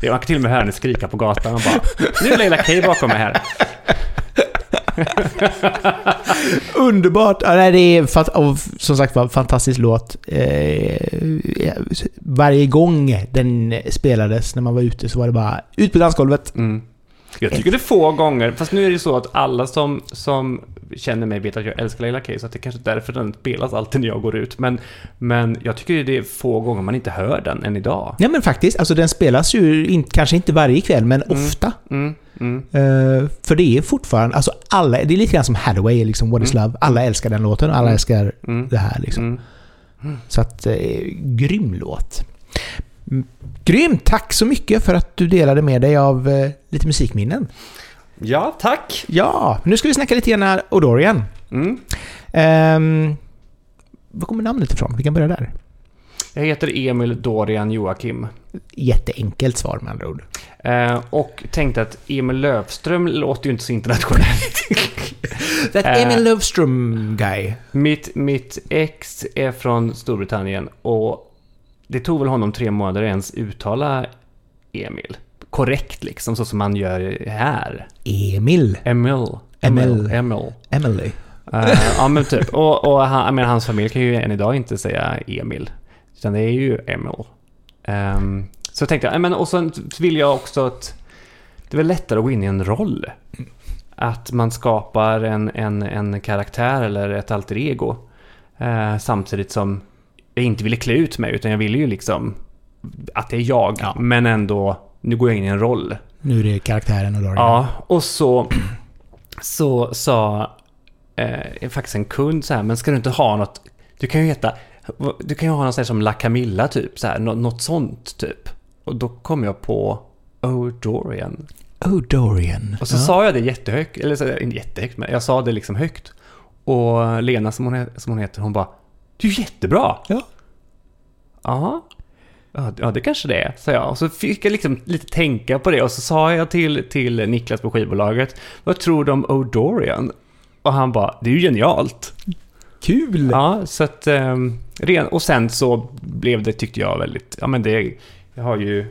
B: Man kan till och med höra henne skrika på gatan och bara... Nu är Leila K bakom mig här.
A: Underbart! Ja, nej, det är fant- som sagt var fantastisk låt. Eh, varje gång den spelades när man var ute så var det bara ut på dansgolvet.
B: Mm. Jag tycker det är få gånger, fast nu är det så att alla som, som känner mig vet att jag älskar Leila K, så att det är kanske är därför den spelas alltid när jag går ut. Men, men jag tycker det är få gånger man inte hör den än idag.
A: Nej men faktiskt, alltså den spelas ju in, kanske inte varje kväll men
B: Mm.
A: ofta.
B: Mm, mm,
A: Eh, för det är fortfarande, alltså alla, det är lite grann som Hathaway, liksom What is
B: Mm.
A: Love. Alla älskar den låten, alla
B: Mm.
A: älskar
B: mm,
A: det här liksom. Så att, eh, grym låt. Grymt! Tack så mycket för att du delade med dig av eh, lite musikminnen.
B: Ja, tack!
A: Ja, nu ska vi snacka lite grann Odorian.
B: Mm.
A: Um, var kommer namnet ifrån? Vi kan börja där.
B: Jag heter Emil Dorian Joakim.
A: Jätteenkelt svar med andra ord.
B: Eh, och tänkte att Emil Löfström låter ju inte så internationellt.
A: That
B: Eh.
A: Emil Löfström guy.
B: mitt, mitt ex är från Storbritannien och det tog väl honom tre månader ens uttala Emil. Korrekt liksom, så som man gör här.
A: Emil.
B: Emil.
A: Emil.
B: Emil.
A: Emily.
B: Eh, ja men typ. Och, och han, menar, hans familj kan ju än idag inte säga Emil. Utan det är ju Emil. Ehm, så tänkte jag, ja, men och sen vill jag också att det är väl lättare att gå in i en roll. Att man skapar en, en, en karaktär eller ett alter ego. Eh, samtidigt som jag inte ville klä ut mig utan jag ville ju liksom att det är jag.
A: Ja.
B: Men ändå, nu går jag in i en roll.
A: Nu är det karaktären Odorian.
B: Ja, och så, så sa eh, faktiskt en kund så här, men ska du inte ha något, du kan ju heta, du kan ju ha något så här som La Camilla typ, så här, nå- något sånt typ. Och då kom jag på O'Dorian.
A: Odorian.
B: Och så
A: ja.
B: sa jag det jättehögt, eller så, inte jättehögt, men jag sa det liksom högt. Och Lena som hon, som hon heter, hon bara Du är jättebra!
A: Ja.
B: Ja. Ja, det kanske det är, sa jag. Och så fick jag liksom lite tänka på det och så sa jag till, till Niklas på skivbolaget Vad tror du om O'Dorian? Och han bara, det är ju genialt!
A: Kul!
B: Ja, så att... ehm, ren, och sen så blev det, tyckte jag, väldigt... Ja, men det... Jag har ju...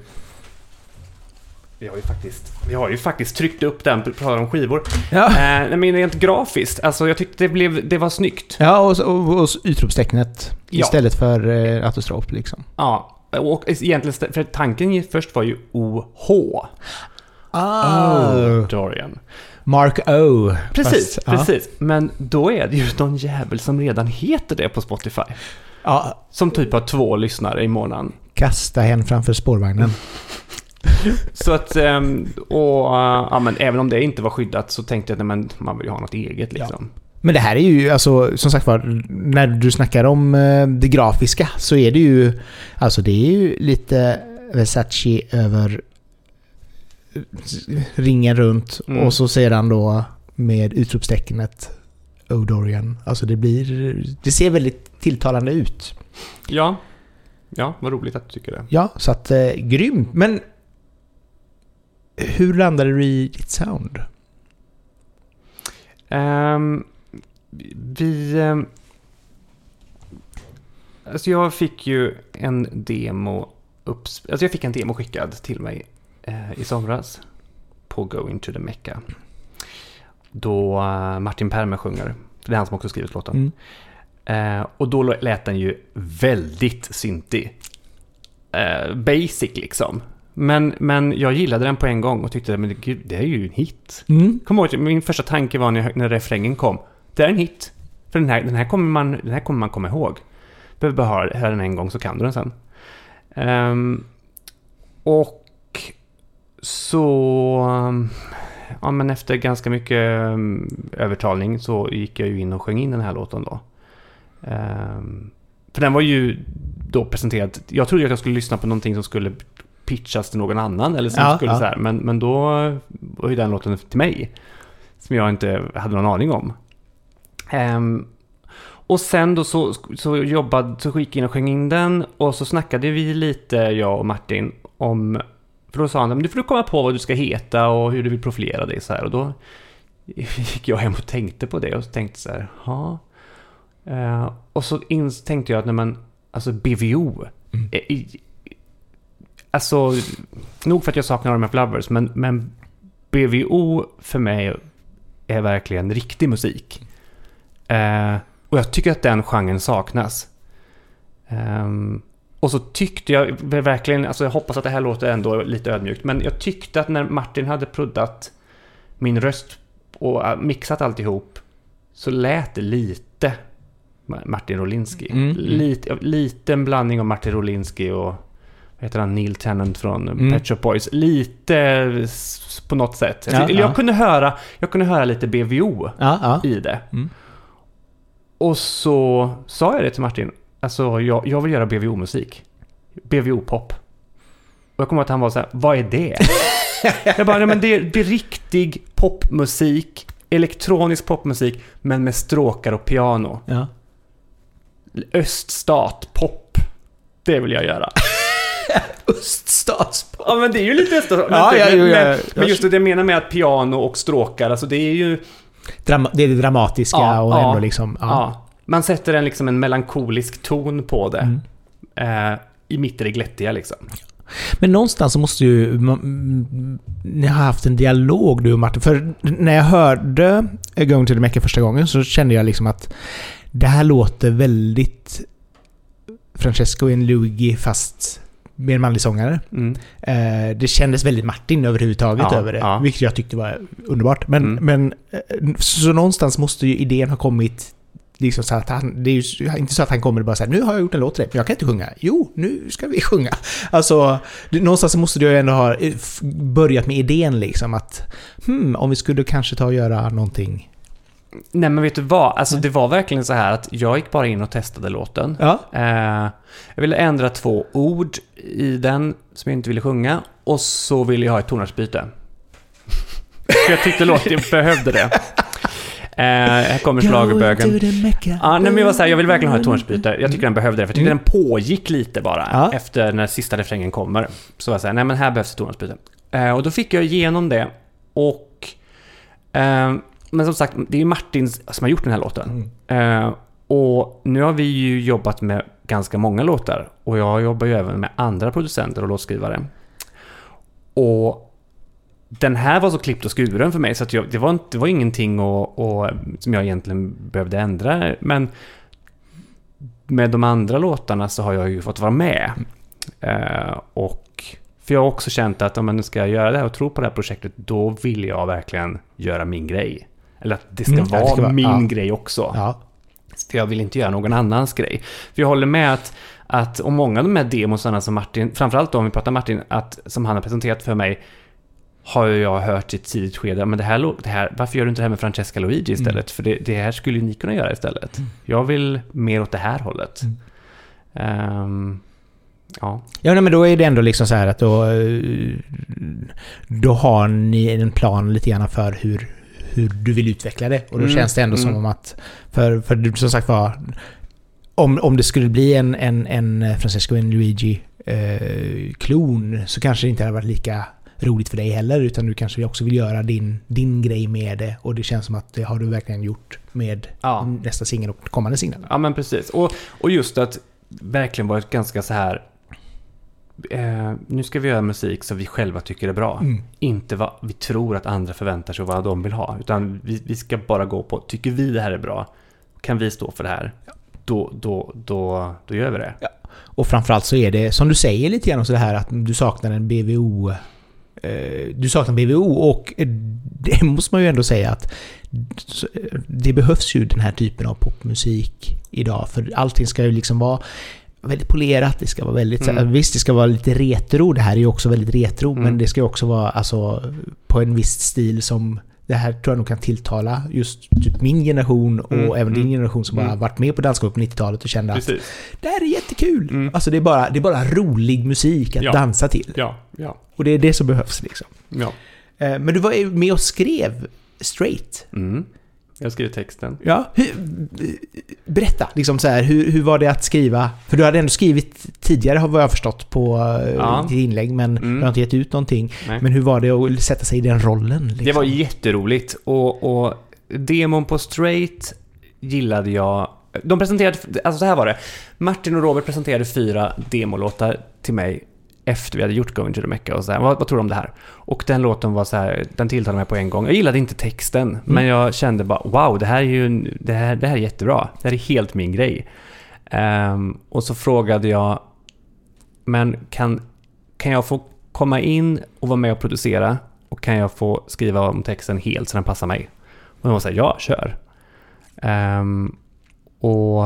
B: Vi har ju faktiskt, vi har ju faktiskt tryckt upp den, på tal om skivor.
A: Ja.
B: Eh, nej, men rent grafiskt, alltså jag tyckte det, blev, det var snyggt.
A: Ja, och, och, och utropstecknet
B: Ja.
A: istället för eh, autostrop liksom.
B: Ja, och egentligen, för tanken först var ju OH.
A: Ah.
B: Dorian.
A: Mark O.
B: Precis,
A: Fast, ja.
B: precis. Men då är det ju någon jävel som redan heter det på Spotify.
A: Ja,
B: Som typ har två lyssnare i månaden.
A: kasta hen framför spårvagnen.
B: Så att, ehm, och ja, men även om det inte var skyddat så tänkte jag att man vill ju ha något eget liksom.
A: Men det här är ju, alltså, som sagt var, när du snackar om eh, det grafiska så är det ju, alltså det är ju lite Versace över eh, ringen runt
B: Mm.
A: och så sedan då med utropstecknet O'Dorian. Alltså det blir, det ser väldigt tilltalande ut.
B: Ja. Ja, vad roligt att du tycker det.
A: Ja, så att eh, grymt. Men hur landade du i ditt sound?
B: Ehm, vi... ehm, Alltså jag fick ju en demo upps... Alltså jag fick en demo skickad till mig eh, i somras på Going to the Mecca. Då eh, Martin Perme sjunger. Det är han som också skrivit låten.
A: Mm.
B: Eh, och då lät den ju väldigt syntig. Basic liksom. Men, men jag gillade den på en gång och tyckte men gud, det är ju en hit.
A: Mm.
B: Kom ihåg, min första tanke var när, när refrängen kom. Det är en hit. För den här, den här, kommer, man, den här kommer man komma ihåg. Behöver bara höra den en gång så kan du den sen. Ehm, och så... um, Ja, men efter ganska mycket um, övertalning så gick jag ju in och sjöng in den här låten då. Ehm, för den var ju då presenterad... Jag trodde att jag skulle lyssna på någonting som skulle pitchas till någon annan. Eller som
A: Ja,
B: skulle
A: ja.
B: så här, men, men då var ju den låten till mig. Som jag inte hade någon aning om. Ehm, och sen då så, så jobbade, så gick jag in och sjöng in den och så snackade vi lite, jag och Martin, om... För då sa han, men du får komma på vad du ska heta och hur du vill profilera dig så här. Och då gick jag hem och tänkte på det och tänkte så här, ja. Eh, och så in, tänkte jag att, nej men, alltså BVO.
A: Mm.
B: eh, i- Alltså, nog för att jag saknar Army of Lovers, men, men BVO för mig är verkligen riktig musik. Eh, och jag tycker att den genren saknas. Ehm, och så tyckte jag verkligen, alltså jag hoppas att det här låter ändå lite ödmjukt, men jag tyckte att när Martin hade proddat min röst och äh, mixat alltihop så lät det lite Ma- Martin Rolinski.
A: Mm, mm.
B: Lite, lite en blandning av Martin Rolinski och heter han, Neil Tennant från
A: Mm.
B: Pet Shop Boys. Lite på något sätt.
A: Ja,
B: jag,
A: ja.
B: kunde höra, jag kunde höra lite BVO
A: ja.
B: i det.
A: Mm.
B: Och så sa jag det till Martin. Alltså, jag, jag vill göra BVO-musik. BVO-pop. Och jag kommer ihåg att han var så här, vad är det? jag bara, nej men det, det är riktig popmusik, elektronisk popmusik, men med stråkar och piano.
A: ja.
B: Öststat, pop. Det vill jag göra.
A: Öststatspop.
B: Ja men det är ju lite öststat.
A: Ja,
B: men,
A: ja,
B: men,
A: ja,
B: men, men just det, jag menar med att piano och stråkar, alltså det är ju...
A: Drama, det är det dramatiska
B: Ja,
A: och
B: ja.
A: ändå liksom...
B: Ja.
A: Ja.
B: man sätter en, liksom en melankolisk ton på det.
A: Mm.
B: Eh, I mitt i det glättiga liksom.
A: Men någonstans så måste ju... mm, Ni har haft en dialog du och Martin. För när jag hörde Going to the Mecca första gången så kände jag liksom att det här låter väldigt Francesco en Luigi fast med en manlig sångare.
B: Mm.
A: Eh, det kändes väldigt Martin överhuvudtaget
B: Ja,
A: över det.
B: ja.
A: Vilket jag tyckte var underbart. Men,
B: Mm.
A: men eh, så någonstans måste ju idén ha kommit Liksom så att han, det är ju inte så att han kommer och bara säger nu har jag gjort en låt till dig, men jag kan inte sjunga. Jo, nu ska vi sjunga. Alltså, någonstans måste du ju ändå ha eh, börjat med idén liksom att hmm, om vi skulle kanske ta och göra någonting.
B: Nej men vet du vad? Alltså det var verkligen så här att jag gick bara in och testade låten.
A: Ja,
B: Eh, jag ville ändra två ord i den som jag inte ville sjunga. Och så ville jag ha ett tonartsbyte. För jag tyckte låten behövde det. Eh, här kommer schlagerbögen. Ja, nej, men jag var så här, jag vill verkligen ha ett tonartsbyte. Jag tycker den behövde det, för jag tyckte
A: Mm.
B: den pågick lite bara
A: Ja.
B: efter när sista refrängen kommer. Så var jag så här, nej men här behövs ett tonartsbyte. Eh, och då fick jag igenom det. Och... Eh, men som sagt, det är ju Martin som har gjort den här låten.
A: Mm.
B: Eh, och nu har vi ju jobbat med ganska många låtar. Och jag jobbar ju även med andra producenter och låtskrivare. Och den här var så klippt och skuren för mig så att jag, det, var inte, det var ingenting och, och, som jag egentligen behövde ändra. Men med de andra låtarna så har jag ju fått vara med. Eh, och för jag har också känt att om man nu ska göra det här och tro på det här projektet, då vill jag verkligen göra min grej. Eller att det ska
A: Mm, ja, det
B: vara
A: ska vara-
B: min
A: ja.
B: grej också.
A: Ja.
B: För jag vill inte göra någon annans grej. För jag håller med att, att och många av de här demosarna som Martin, framförallt då om vi pratar Martin, att, som han har presenterat för mig, har jag hört i ett tidigt skede, men det här, det här, varför gör du inte det här med Francesca Luigi istället?
A: Mm.
B: För det, det här skulle ju ni kunna göra istället. Jag vill mer åt det här hållet.
A: Mm.
B: Ehm, ja.
A: Ja, nej, men då är det ändå liksom så här att då... eh, Då har ni en plan lite grann för hur, hur du vill utveckla det. Och då
B: Mm,
A: känns det ändå som
B: mm.
A: om att... För, för du, som sagt var... Om, om det skulle bli en, en, en Francesco en Luigi-klon så kanske det inte hade varit lika roligt för dig heller. Utan du kanske också vill göra din, din grej med det. Och det känns som att det har du verkligen gjort med
B: Ja.
A: nästa singel och kommande singel.
B: Ja, men precis. Och, och just att verkligen varit ganska så här... Eh, nu ska vi göra musik som vi själva tycker är bra.
A: Mm.
B: Inte vad vi tror att andra förväntar sig och vad de vill ha. Utan vi, vi ska bara gå på, tycker vi det här är bra? Kan vi stå för det här? Då, då, då, då gör vi det.
A: Och framförallt så är det, som du säger lite grann, så det här att du saknar en BVO... Eh, du saknar BVO och det måste man ju ändå säga att det behövs ju den här typen av popmusik idag. För allting ska ju liksom vara väldigt polerat, det ska vara väldigt... så
B: Mm.
A: Visst, det ska vara lite retro. Det här är ju också väldigt retro,
B: Mm.
A: men det ska ju också vara alltså på en viss stil som... Det här tror jag nog kan tilltala just typ min generation och
B: Mm,
A: även din
B: mm,
A: generation som bara
B: mm.
A: varit med på dansgolvet på 90-talet och kände att
B: Precis.
A: det här är jättekul.
B: Mm.
A: Alltså det är, bara, det är bara rolig musik att
B: Ja.
A: dansa till.
B: Ja, ja,
A: Och det är det som behövs liksom.
B: ja.
A: Eh, Men du var med och skrev straight.
B: Mm. Jag skriver texten.
A: Ja. Hur, berätta, liksom så här, hur, hur var det att skriva? För du hade ändå skrivit tidigare har jag förstått på eh,
B: Ja.
A: ditt inlägg, men
B: Mm.
A: du har inte gett ut någonting.
B: Nej.
A: Men hur var det att sätta sig i den rollen? Liksom?
B: Det var jätteroligt och, och demon på Straight gillade jag. De presenterade, alltså så här var det. Martin och Robert presenterade fyra demolåtar till mig efter vi hade gjort Going to the Mecca och så här, vad, vad tror du om det här? Och den låten var så här, den tilltalade mig på en gång. Jag gillade inte texten, men jag kände bara wow, det här är ju, det här, det här är jättebra. Det här är helt min grej. Ehm, och så frågade jag, men kan, kan jag få komma in och vara med och producera? Och kan jag få skriva om texten helt så den passar mig? Och de var så här, ja, kör. Ehm, och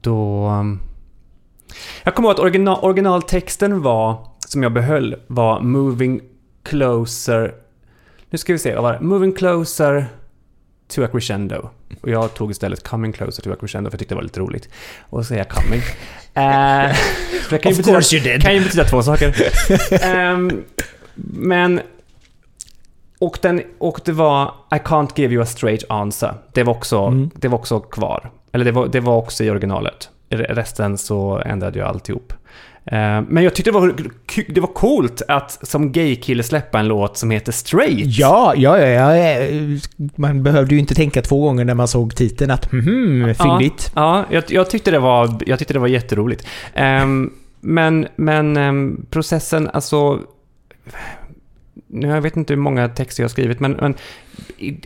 B: då... Jag kommer ihåg att original, originaltexten var, som jag behöll, var Moving Closer... Nu ska vi se, vad var det? Moving Closer to a crescendo. Och jag tog istället Coming Closer to a crescendo för jag tyckte det var lite roligt. Och så säger jag Coming. För det kan ju betyda, kan ju betyda två saker. Ehm, men... Och, den, och det var I can't give you a straight answer. Det var också,
A: Mm.
B: det var också kvar. Eller det var, det var också i originalet. Resten så ändrade jag alltihop. Eh, Men jag tyckte det var, det var coolt att som gaykille släppa en låt som heter Straight.
A: Ja, ja, ja, ja. Man behövde ju inte tänka två gånger när man såg titeln att mhm, fyndigt.
B: Ja, jag, jag, tyckte det var, jag tyckte det var jätteroligt. Ehm, men men ehm, processen, alltså... Nu jag vet inte hur många texter jag har skrivit, men, men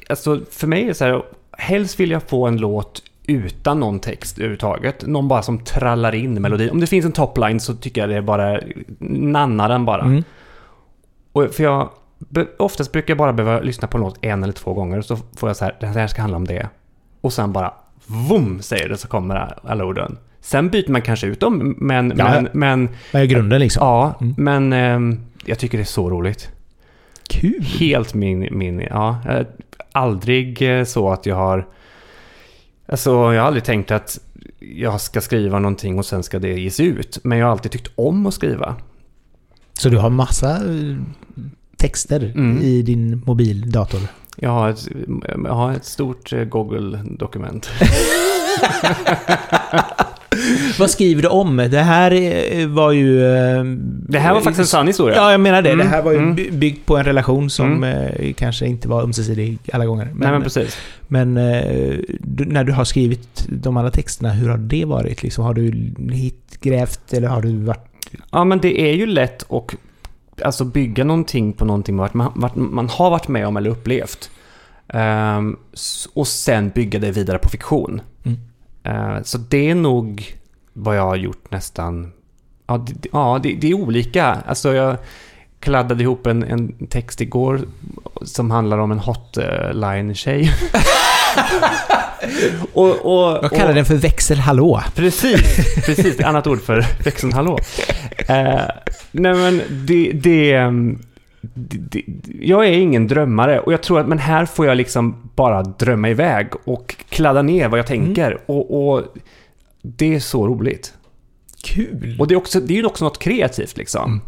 B: alltså, för mig är det så här, helst vill jag få en låt utan någon text överhuvudtaget. Någon bara som trallar in melodin. Om det finns en topline så tycker jag det är bara nanna den bara.
A: Mm.
B: Och för jag, oftast brukar jag bara behöva lyssna på en låt en eller två gånger och så får jag så här, den här ska handla om det. Och sen bara, vum, säger det så kommer alla orden. Sen byter man kanske ut dem, men,
A: Ja,
B: men, men
A: Vad är grunden liksom?
B: ja,
A: Mm.
B: men ehm, jag tycker det är så roligt.
A: Kul!
B: Helt min, min ja, eh, aldrig eh, så att jag har, alltså jag har aldrig tänkt att jag ska skriva någonting och sen ska det ges ut. Men jag har alltid tyckt om att skriva.
A: Så du har massa eh, texter
B: Mm.
A: i din mobildator?
B: Jag har ett, jag har ett stort eh, Google-dokument.
A: Vad skriver du om? Det här eh, var ju... eh,
B: Det här var faktiskt en sann historia.
A: Ja, jag menar det.
B: Mm,
A: Det här var ju
B: mm.
A: by- byggt på en relation som
B: Mm.
A: eh, kanske inte var ömsesidig alla gånger. Men,
B: Nej men precis.
A: men när du har skrivit de andra texterna, hur har det varit? Liksom, har du hitgrävt eller har du varit...
B: Ja men det är ju lätt att alltså, bygga någonting på någonting man, man, man, har varit med om eller upplevt. S- och sen bygga det vidare på fiktion.
A: Mm.
B: Eh, så det är nog vad jag har gjort nästan... Ja, det, ja, det, det är olika. Alltså jag kladdade ihop en, en text igår som handlar om en hotline-tjej. och, och,
A: Jag kallar
B: och,
A: den för växelhallå.
B: Precis, precis. Annat ord för växelhallå. Eh, nej men det, det, ehm, det, det... Jag är ingen drömmare och jag tror att men här får jag liksom bara drömma iväg och kladda ner vad jag tänker. Och, och det är så roligt.
A: Kul!
B: Och det är, också, det är ju också något kreativt liksom.
A: Mm.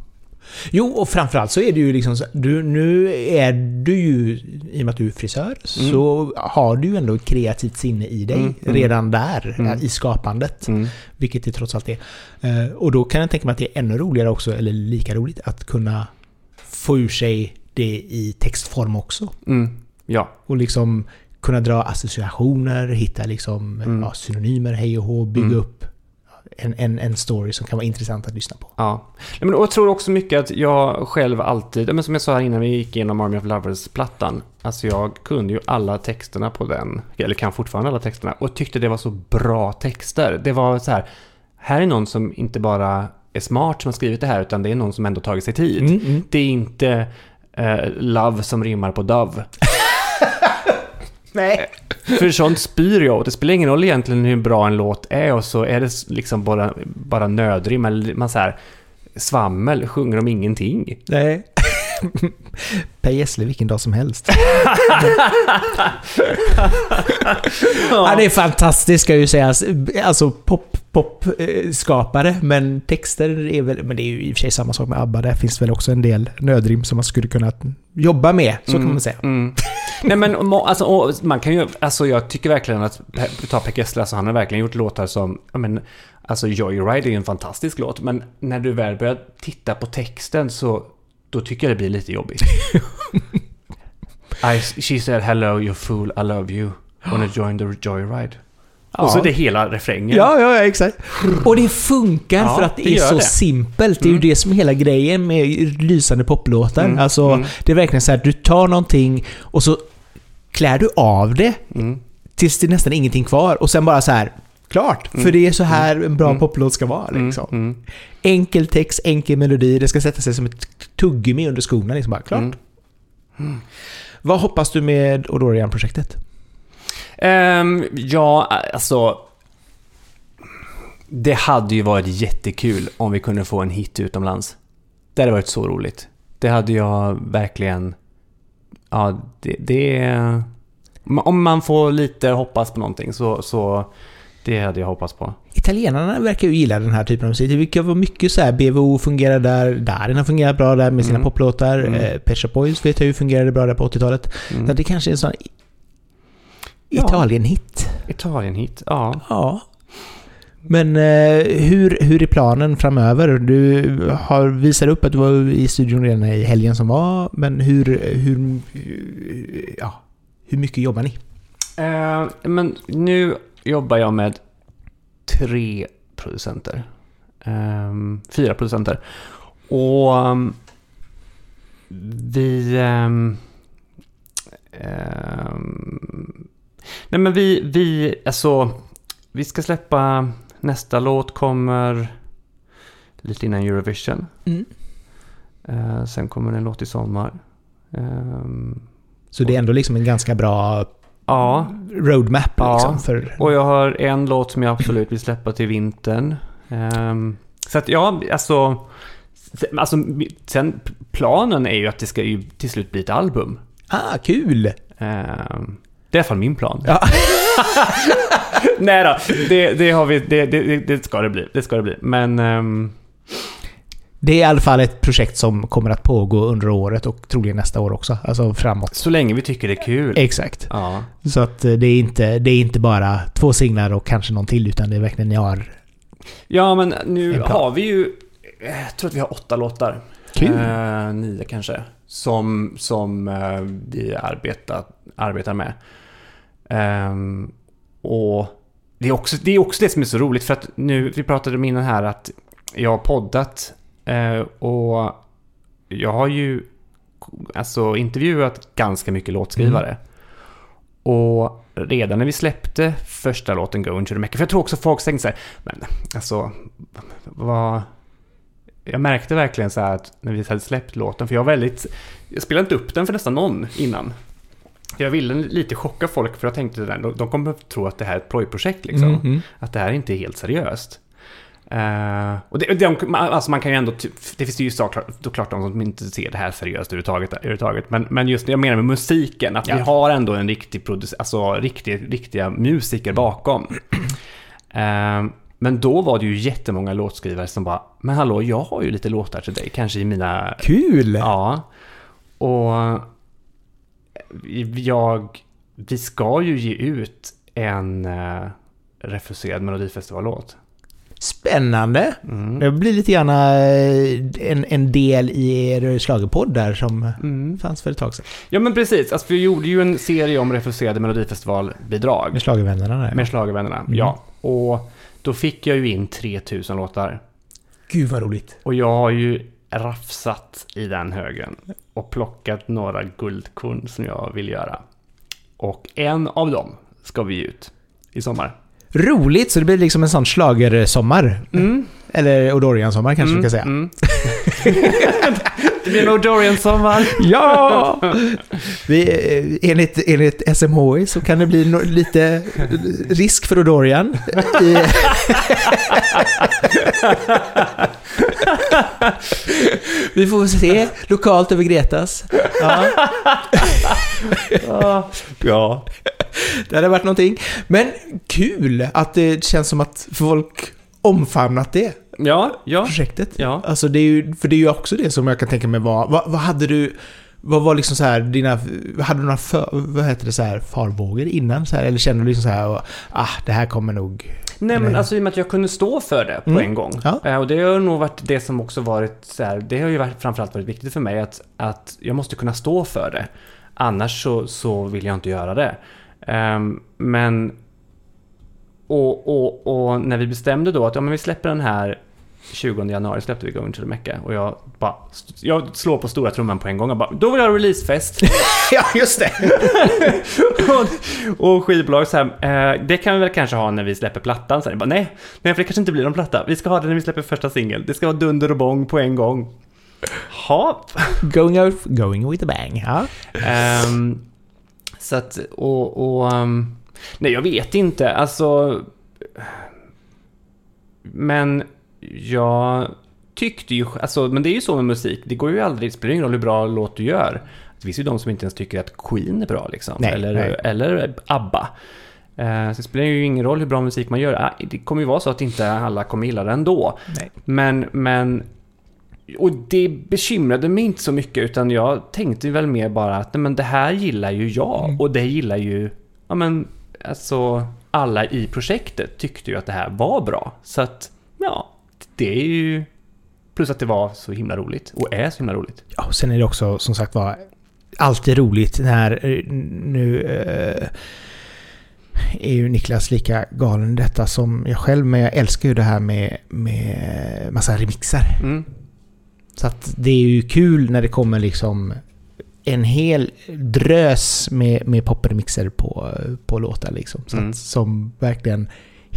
A: Jo, och framförallt så är det ju liksom du, Nu är du ju, i och med att du är frisör, så har du ju ändå ett kreativt sinne i dig
B: Mm, mm.
A: redan där,
B: Mm.
A: i skapandet.
B: Mm.
A: Vilket det trots allt är. Eh, och då kan jag tänka mig att det är ännu roligare också, eller lika roligt, att kunna få ur sig det i textform också.
B: Mm. Ja.
A: Och liksom kunna dra associationer, hitta liksom
B: Mm.
A: ja, synonymer, hej och hå, bygga
B: Mm.
A: upp en, en, en story som kan vara intressant att lyssna på.
B: Ja. Men och jag tror också mycket att jag själv alltid, men som jag sa här innan vi gick igenom Army of Lovers-plattan. Alltså jag kunde ju alla texterna på den, eller kan fortfarande alla texterna, och tyckte det var så bra texter. Det var så här, här är någon som inte bara är smart som har skrivit det här, utan det är någon som ändå tagit sig tid.
A: Mm, mm.
B: Det är inte eh, love som rimmar på dove.
A: Nej.
B: För sånt spyr jag åt. Det spelar ingen roll egentligen hur bra en låt är och så är det liksom bara, bara nödrim eller man så här svammel, sjunger om ingenting.
A: Nej. Per Gessle vilken dag som helst. ja, det är fantastiskt ska ju sägas. Alltså pop, pop eh, skapare men texter är väl... Men det är ju i och för sig samma sak med ABBA. Där finns väl också en del nödrim som man skulle kunna jobba med. Så kan man säga.
B: Mm. Nej men alltså, man kan ju, alltså jag tycker verkligen att, ta Per Gessle, alltså han har verkligen gjort låtar som, men, alltså Joyride är ju en fantastisk låt, men när du väl börjar titta på texten så, då tycker jag det blir lite jobbigt. I, she said hello you fool, I love you, wanna join the joyride.
A: Ja.
B: Och så är det hela refrängen.
A: Ja, ja, ja, exakt. Och det funkar
B: Ja,
A: för att det,
B: det
A: är så
B: det.
A: simpelt. Det är
B: Mm.
A: ju det som är hela grejen med lysande poplåtar.
B: Mm,
A: Alltså,
B: mm.
A: det är verkligen så här, du tar någonting och så klär du av det
B: Mm.
A: tills det är nästan ingenting kvar och sen bara så här, klart.
B: Mm.
A: För det är så här en bra
B: Mm.
A: poplåt ska vara
B: Mm.
A: liksom.
B: Mm.
A: Enkel text, enkel melodi, det ska sätta sig som ett tuggummi under skorna liksom bara, klart.
B: Mm.
A: Vad hoppas du med Odorian-projektet?
B: Ehm, ja, alltså... Det hade ju varit jättekul om vi kunde få en hit utomlands. Det hade varit så roligt. Det hade jag verkligen... Ja, det... det om man får lite hoppas på någonting så, så... Det hade jag hoppats på.
A: Italienarna verkar ju gilla den här typen av musik. Det verkar vara mycket så här, BVO fungerar där, Darin har fungerat bra där med sina
B: Mm.
A: poplåtar.
B: Mm.
A: Eh, Pet Boys vet jag ju fungerade bra där på 80-talet.
B: Mm.
A: Så det kanske är en sån
B: Ja.
A: Italien-hit.
B: Italien-hit, ja.
A: Ja. Men eh, hur, hur är planen framöver? Du har visat upp att du var i studion redan i helgen som var, men hur, hur, ja, hur mycket jobbar ni?
B: Eh, men nu jobbar jag med tre producenter. Ehm, fyra producenter. Och ehm, vi... ehm, nej men vi, vi, alltså, vi ska släppa, nästa låt kommer lite innan Eurovision.
A: Mm.
B: Eh, sen kommer en låt i sommar.
A: Så det är ändå liksom en ganska bra
B: ja,
A: roadmap
B: Ja.
A: liksom för...
B: Och jag har en låt som jag absolut vill släppa till vintern. Ehm, så att ja, alltså... Alltså, sen planen är ju att det ska ju till slut bli ett album.
A: Ah, kul!
B: Ehm, det är i alla fall min plan.
A: Ja.
B: Nej då, det, det har vi, det, det, det ska det bli. Det ska det bli. Men... ehm,
A: Det är i alla fall ett projekt som kommer att pågå under året och troligen nästa år också. Alltså framåt.
B: så länge vi tycker det är kul.
A: Exakt.
B: Ja.
A: Så att eh, det är inte, det är inte bara två singlar och kanske någon till, utan det är verkligen ni har...
B: ja, men nu har vi ju... Jag tror att vi har åtta låtar.
A: Kul!
B: Eh, nio kanske. Som, som eh, vi arbetar, arbetar med. Ehm, och det är, också, det är också det som är så roligt för att nu, vi pratade om innan här att jag har poddat eh, och jag har ju alltså intervjuat ganska mycket låtskrivare. Och redan när vi släppte första låten Go Into The Mecca, för jag tror också folk tänkte så här, men alltså, vad... Jag märkte verkligen så här att när vi hade släppt låten, för jag var väldigt... Jag spelade inte upp den för nästan någon innan. Jag ville lite chocka folk för jag tänkte att de, kommer att tro att det här är ett plojprojekt liksom.
A: Mhm.
B: Att det här inte är helt seriöst. Eh, och det, det, alltså man kan ju ändå, det finns ju såklart, de som inte ser det här seriöst överhuvudtaget. överhuvudtaget. Men, men just det jag menar med musiken, att vi
A: Ja.
B: har ändå en riktig producent, alltså riktig, riktiga musiker bakom. Eh, men då var det ju jättemånga låtskrivare som bara, men hallå, jag har ju lite låtar till dig, kanske i mina
A: Kul!
B: Ja. Och jag... Vi ska ju ge ut en uh, refuserad melodifestivallåt.
A: Spännande!
B: Mm.
A: Det blir lite grann eh, en, en del i er schlagerpodd där som
B: Mm.
A: fanns för ett tag sedan.
B: Ja men precis, alltså, vi gjorde ju en serie om refuserade melodifestivalbidrag.
A: Med schlagervännerna där.
B: Med Schlagervännerna,
A: Mm.
B: ja. Och Då fick jag ju in 3000 låtar.
A: Gud vad roligt.
B: Och jag har ju rafsat i den högen och plockat några guldkorn som jag vill göra. Och en av dem ska vi ge ut i sommar.
A: Roligt, så det blir liksom en sån schlagersommar.
B: Mm.
A: Eller Odorian-sommar kanske
B: Mm,
A: vi ska säga.
B: mm. det blir nog Dorian-sommar.
A: Ja! Vi, eh, enligt, enligt SMHI så kan det bli no, lite risk för Odorian. Vi får se lokalt över Gretas. Ja,
B: Ja.
A: det hade varit någonting. Men kul att det känns som att folk omfamnat det
B: Ja, ja.
A: projektet.
B: Ja.
A: Alltså det är ju, för det är ju också det som jag kan tänka mig var, vad, vad hade du, vad var liksom så här dina, hade du några för, vad heter det så här, farvågor innan så här, eller kände du liksom så här, ah det här kommer nog...
B: Nej men alltså i och med att jag kunde stå för det på
A: Mm.
B: en gång.
A: Ja.
B: Eh, Och det har nog varit det som också varit så här, det har ju varit, framförallt varit viktigt för mig att, att jag måste kunna stå för det. Annars så, så vill jag inte göra det. Ehm, men och, och, och när vi bestämde då att ja, men vi släpper den här 20 januari släppte vi Going to the Mecca och jag bara jag slår på stora trumman på en gång och bara då vill jag ha releasefest.
A: ja, just det!
B: och, och skivbolag så här, eh, det kan vi väl kanske ha när vi släpper plattan. Så här, jag bara, nej, nej, för det kanske inte blir någon platta. Vi ska ha det när vi släpper första singel. Det ska vara dunder och bång på en gång. Ha.
A: Going, out, going with a bang. Ja.
B: Ehm, så att, och, och ehm, nej jag vet inte, alltså. Men jag tyckte ju, alltså, men det är ju så med musik, det går ju aldrig, det spelar ingen roll hur bra låt du gör. Det finns ju de som inte ens tycker att Queen är bra liksom,
A: Nej,
B: eller,
A: nej.
B: eller ABBA. Eh, Så det spelar ju ingen roll hur bra musik man gör. Ah, Det kommer ju vara så att inte alla kommer gilla det ändå.
A: Nej.
B: Men, men... Och det bekymrade mig inte så mycket utan jag tänkte väl mer bara att nej, men det här gillar ju jag
A: Mm.
B: och det gillar ju... Ja men alltså alla i projektet tyckte ju att det här var bra. Så att ja, det är ju... Plus att det var så himla roligt och är så himla roligt.
A: Ja, och sen är det också som sagt var alltid roligt när eh, nu eh, är ju Niklas lika galen i detta som jag själv, men jag älskar ju det här med, med massa remixar.
B: Mm.
A: Så att det är ju kul när det kommer liksom en hel drös med, med popremixer på, på låtar liksom. Så
B: Mm.
A: att, som verkligen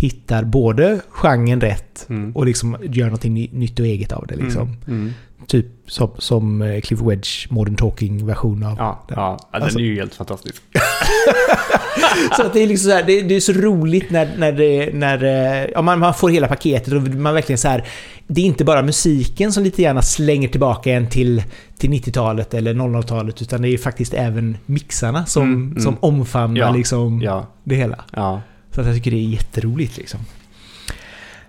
A: hittar både genren rätt
B: Mm.
A: och liksom gör någonting ny- nytt och eget av det liksom.
B: Mm. Mm.
A: Typ som, som eh, Cliff Wedge Modern Talking version av
B: Ja,
A: den.
B: ja, den
A: Alltså-
B: är ju helt fantastisk.
A: Så att det är liksom så här, det, det är så roligt när, när, det, när eh, ja, man, man får hela paketet och man verkligen så här. Det är inte bara musiken som lite gärna slänger tillbaka en till, till 90-talet eller 00-talet utan det är faktiskt även mixarna som,
B: Mm, mm.
A: som omfamnar
B: Ja,
A: liksom
B: Ja,
A: det hela.
B: ja.
A: Så att jag tycker det är jätteroligt liksom.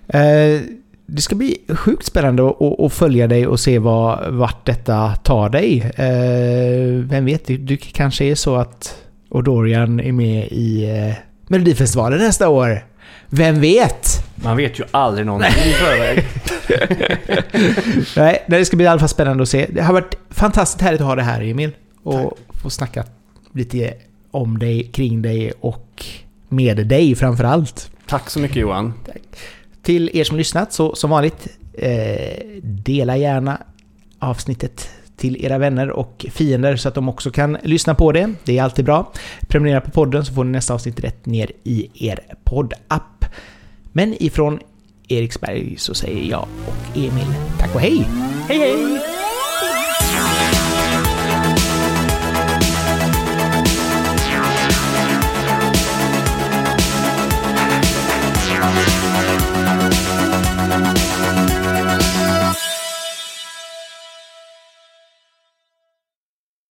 A: Eh, det ska bli sjukt spännande att, följa dig och se vad, vart detta tar dig. Eh, vem vet, det, det kanske är så att Odorian är med i eh, Melodifestivalen nästa år. Vem vet?
B: Man vet ju aldrig någonting i förväg.
A: Nej, det ska bli i alla fall spännande att se. Det har varit fantastiskt härligt att ha det här Emil. Och få snacka lite om dig, kring dig och med dig framför allt.
B: Tack så mycket Johan.
A: Till er som lyssnat, så som vanligt, eh, dela gärna avsnittet till era vänner och fiender så att de också kan lyssna på det. Det är alltid bra. Prenumerera på podden så får ni nästa avsnitt rätt ner i er poddapp. Men ifrån Eriksberg så säger jag och Emil tack och hej! Hej hej!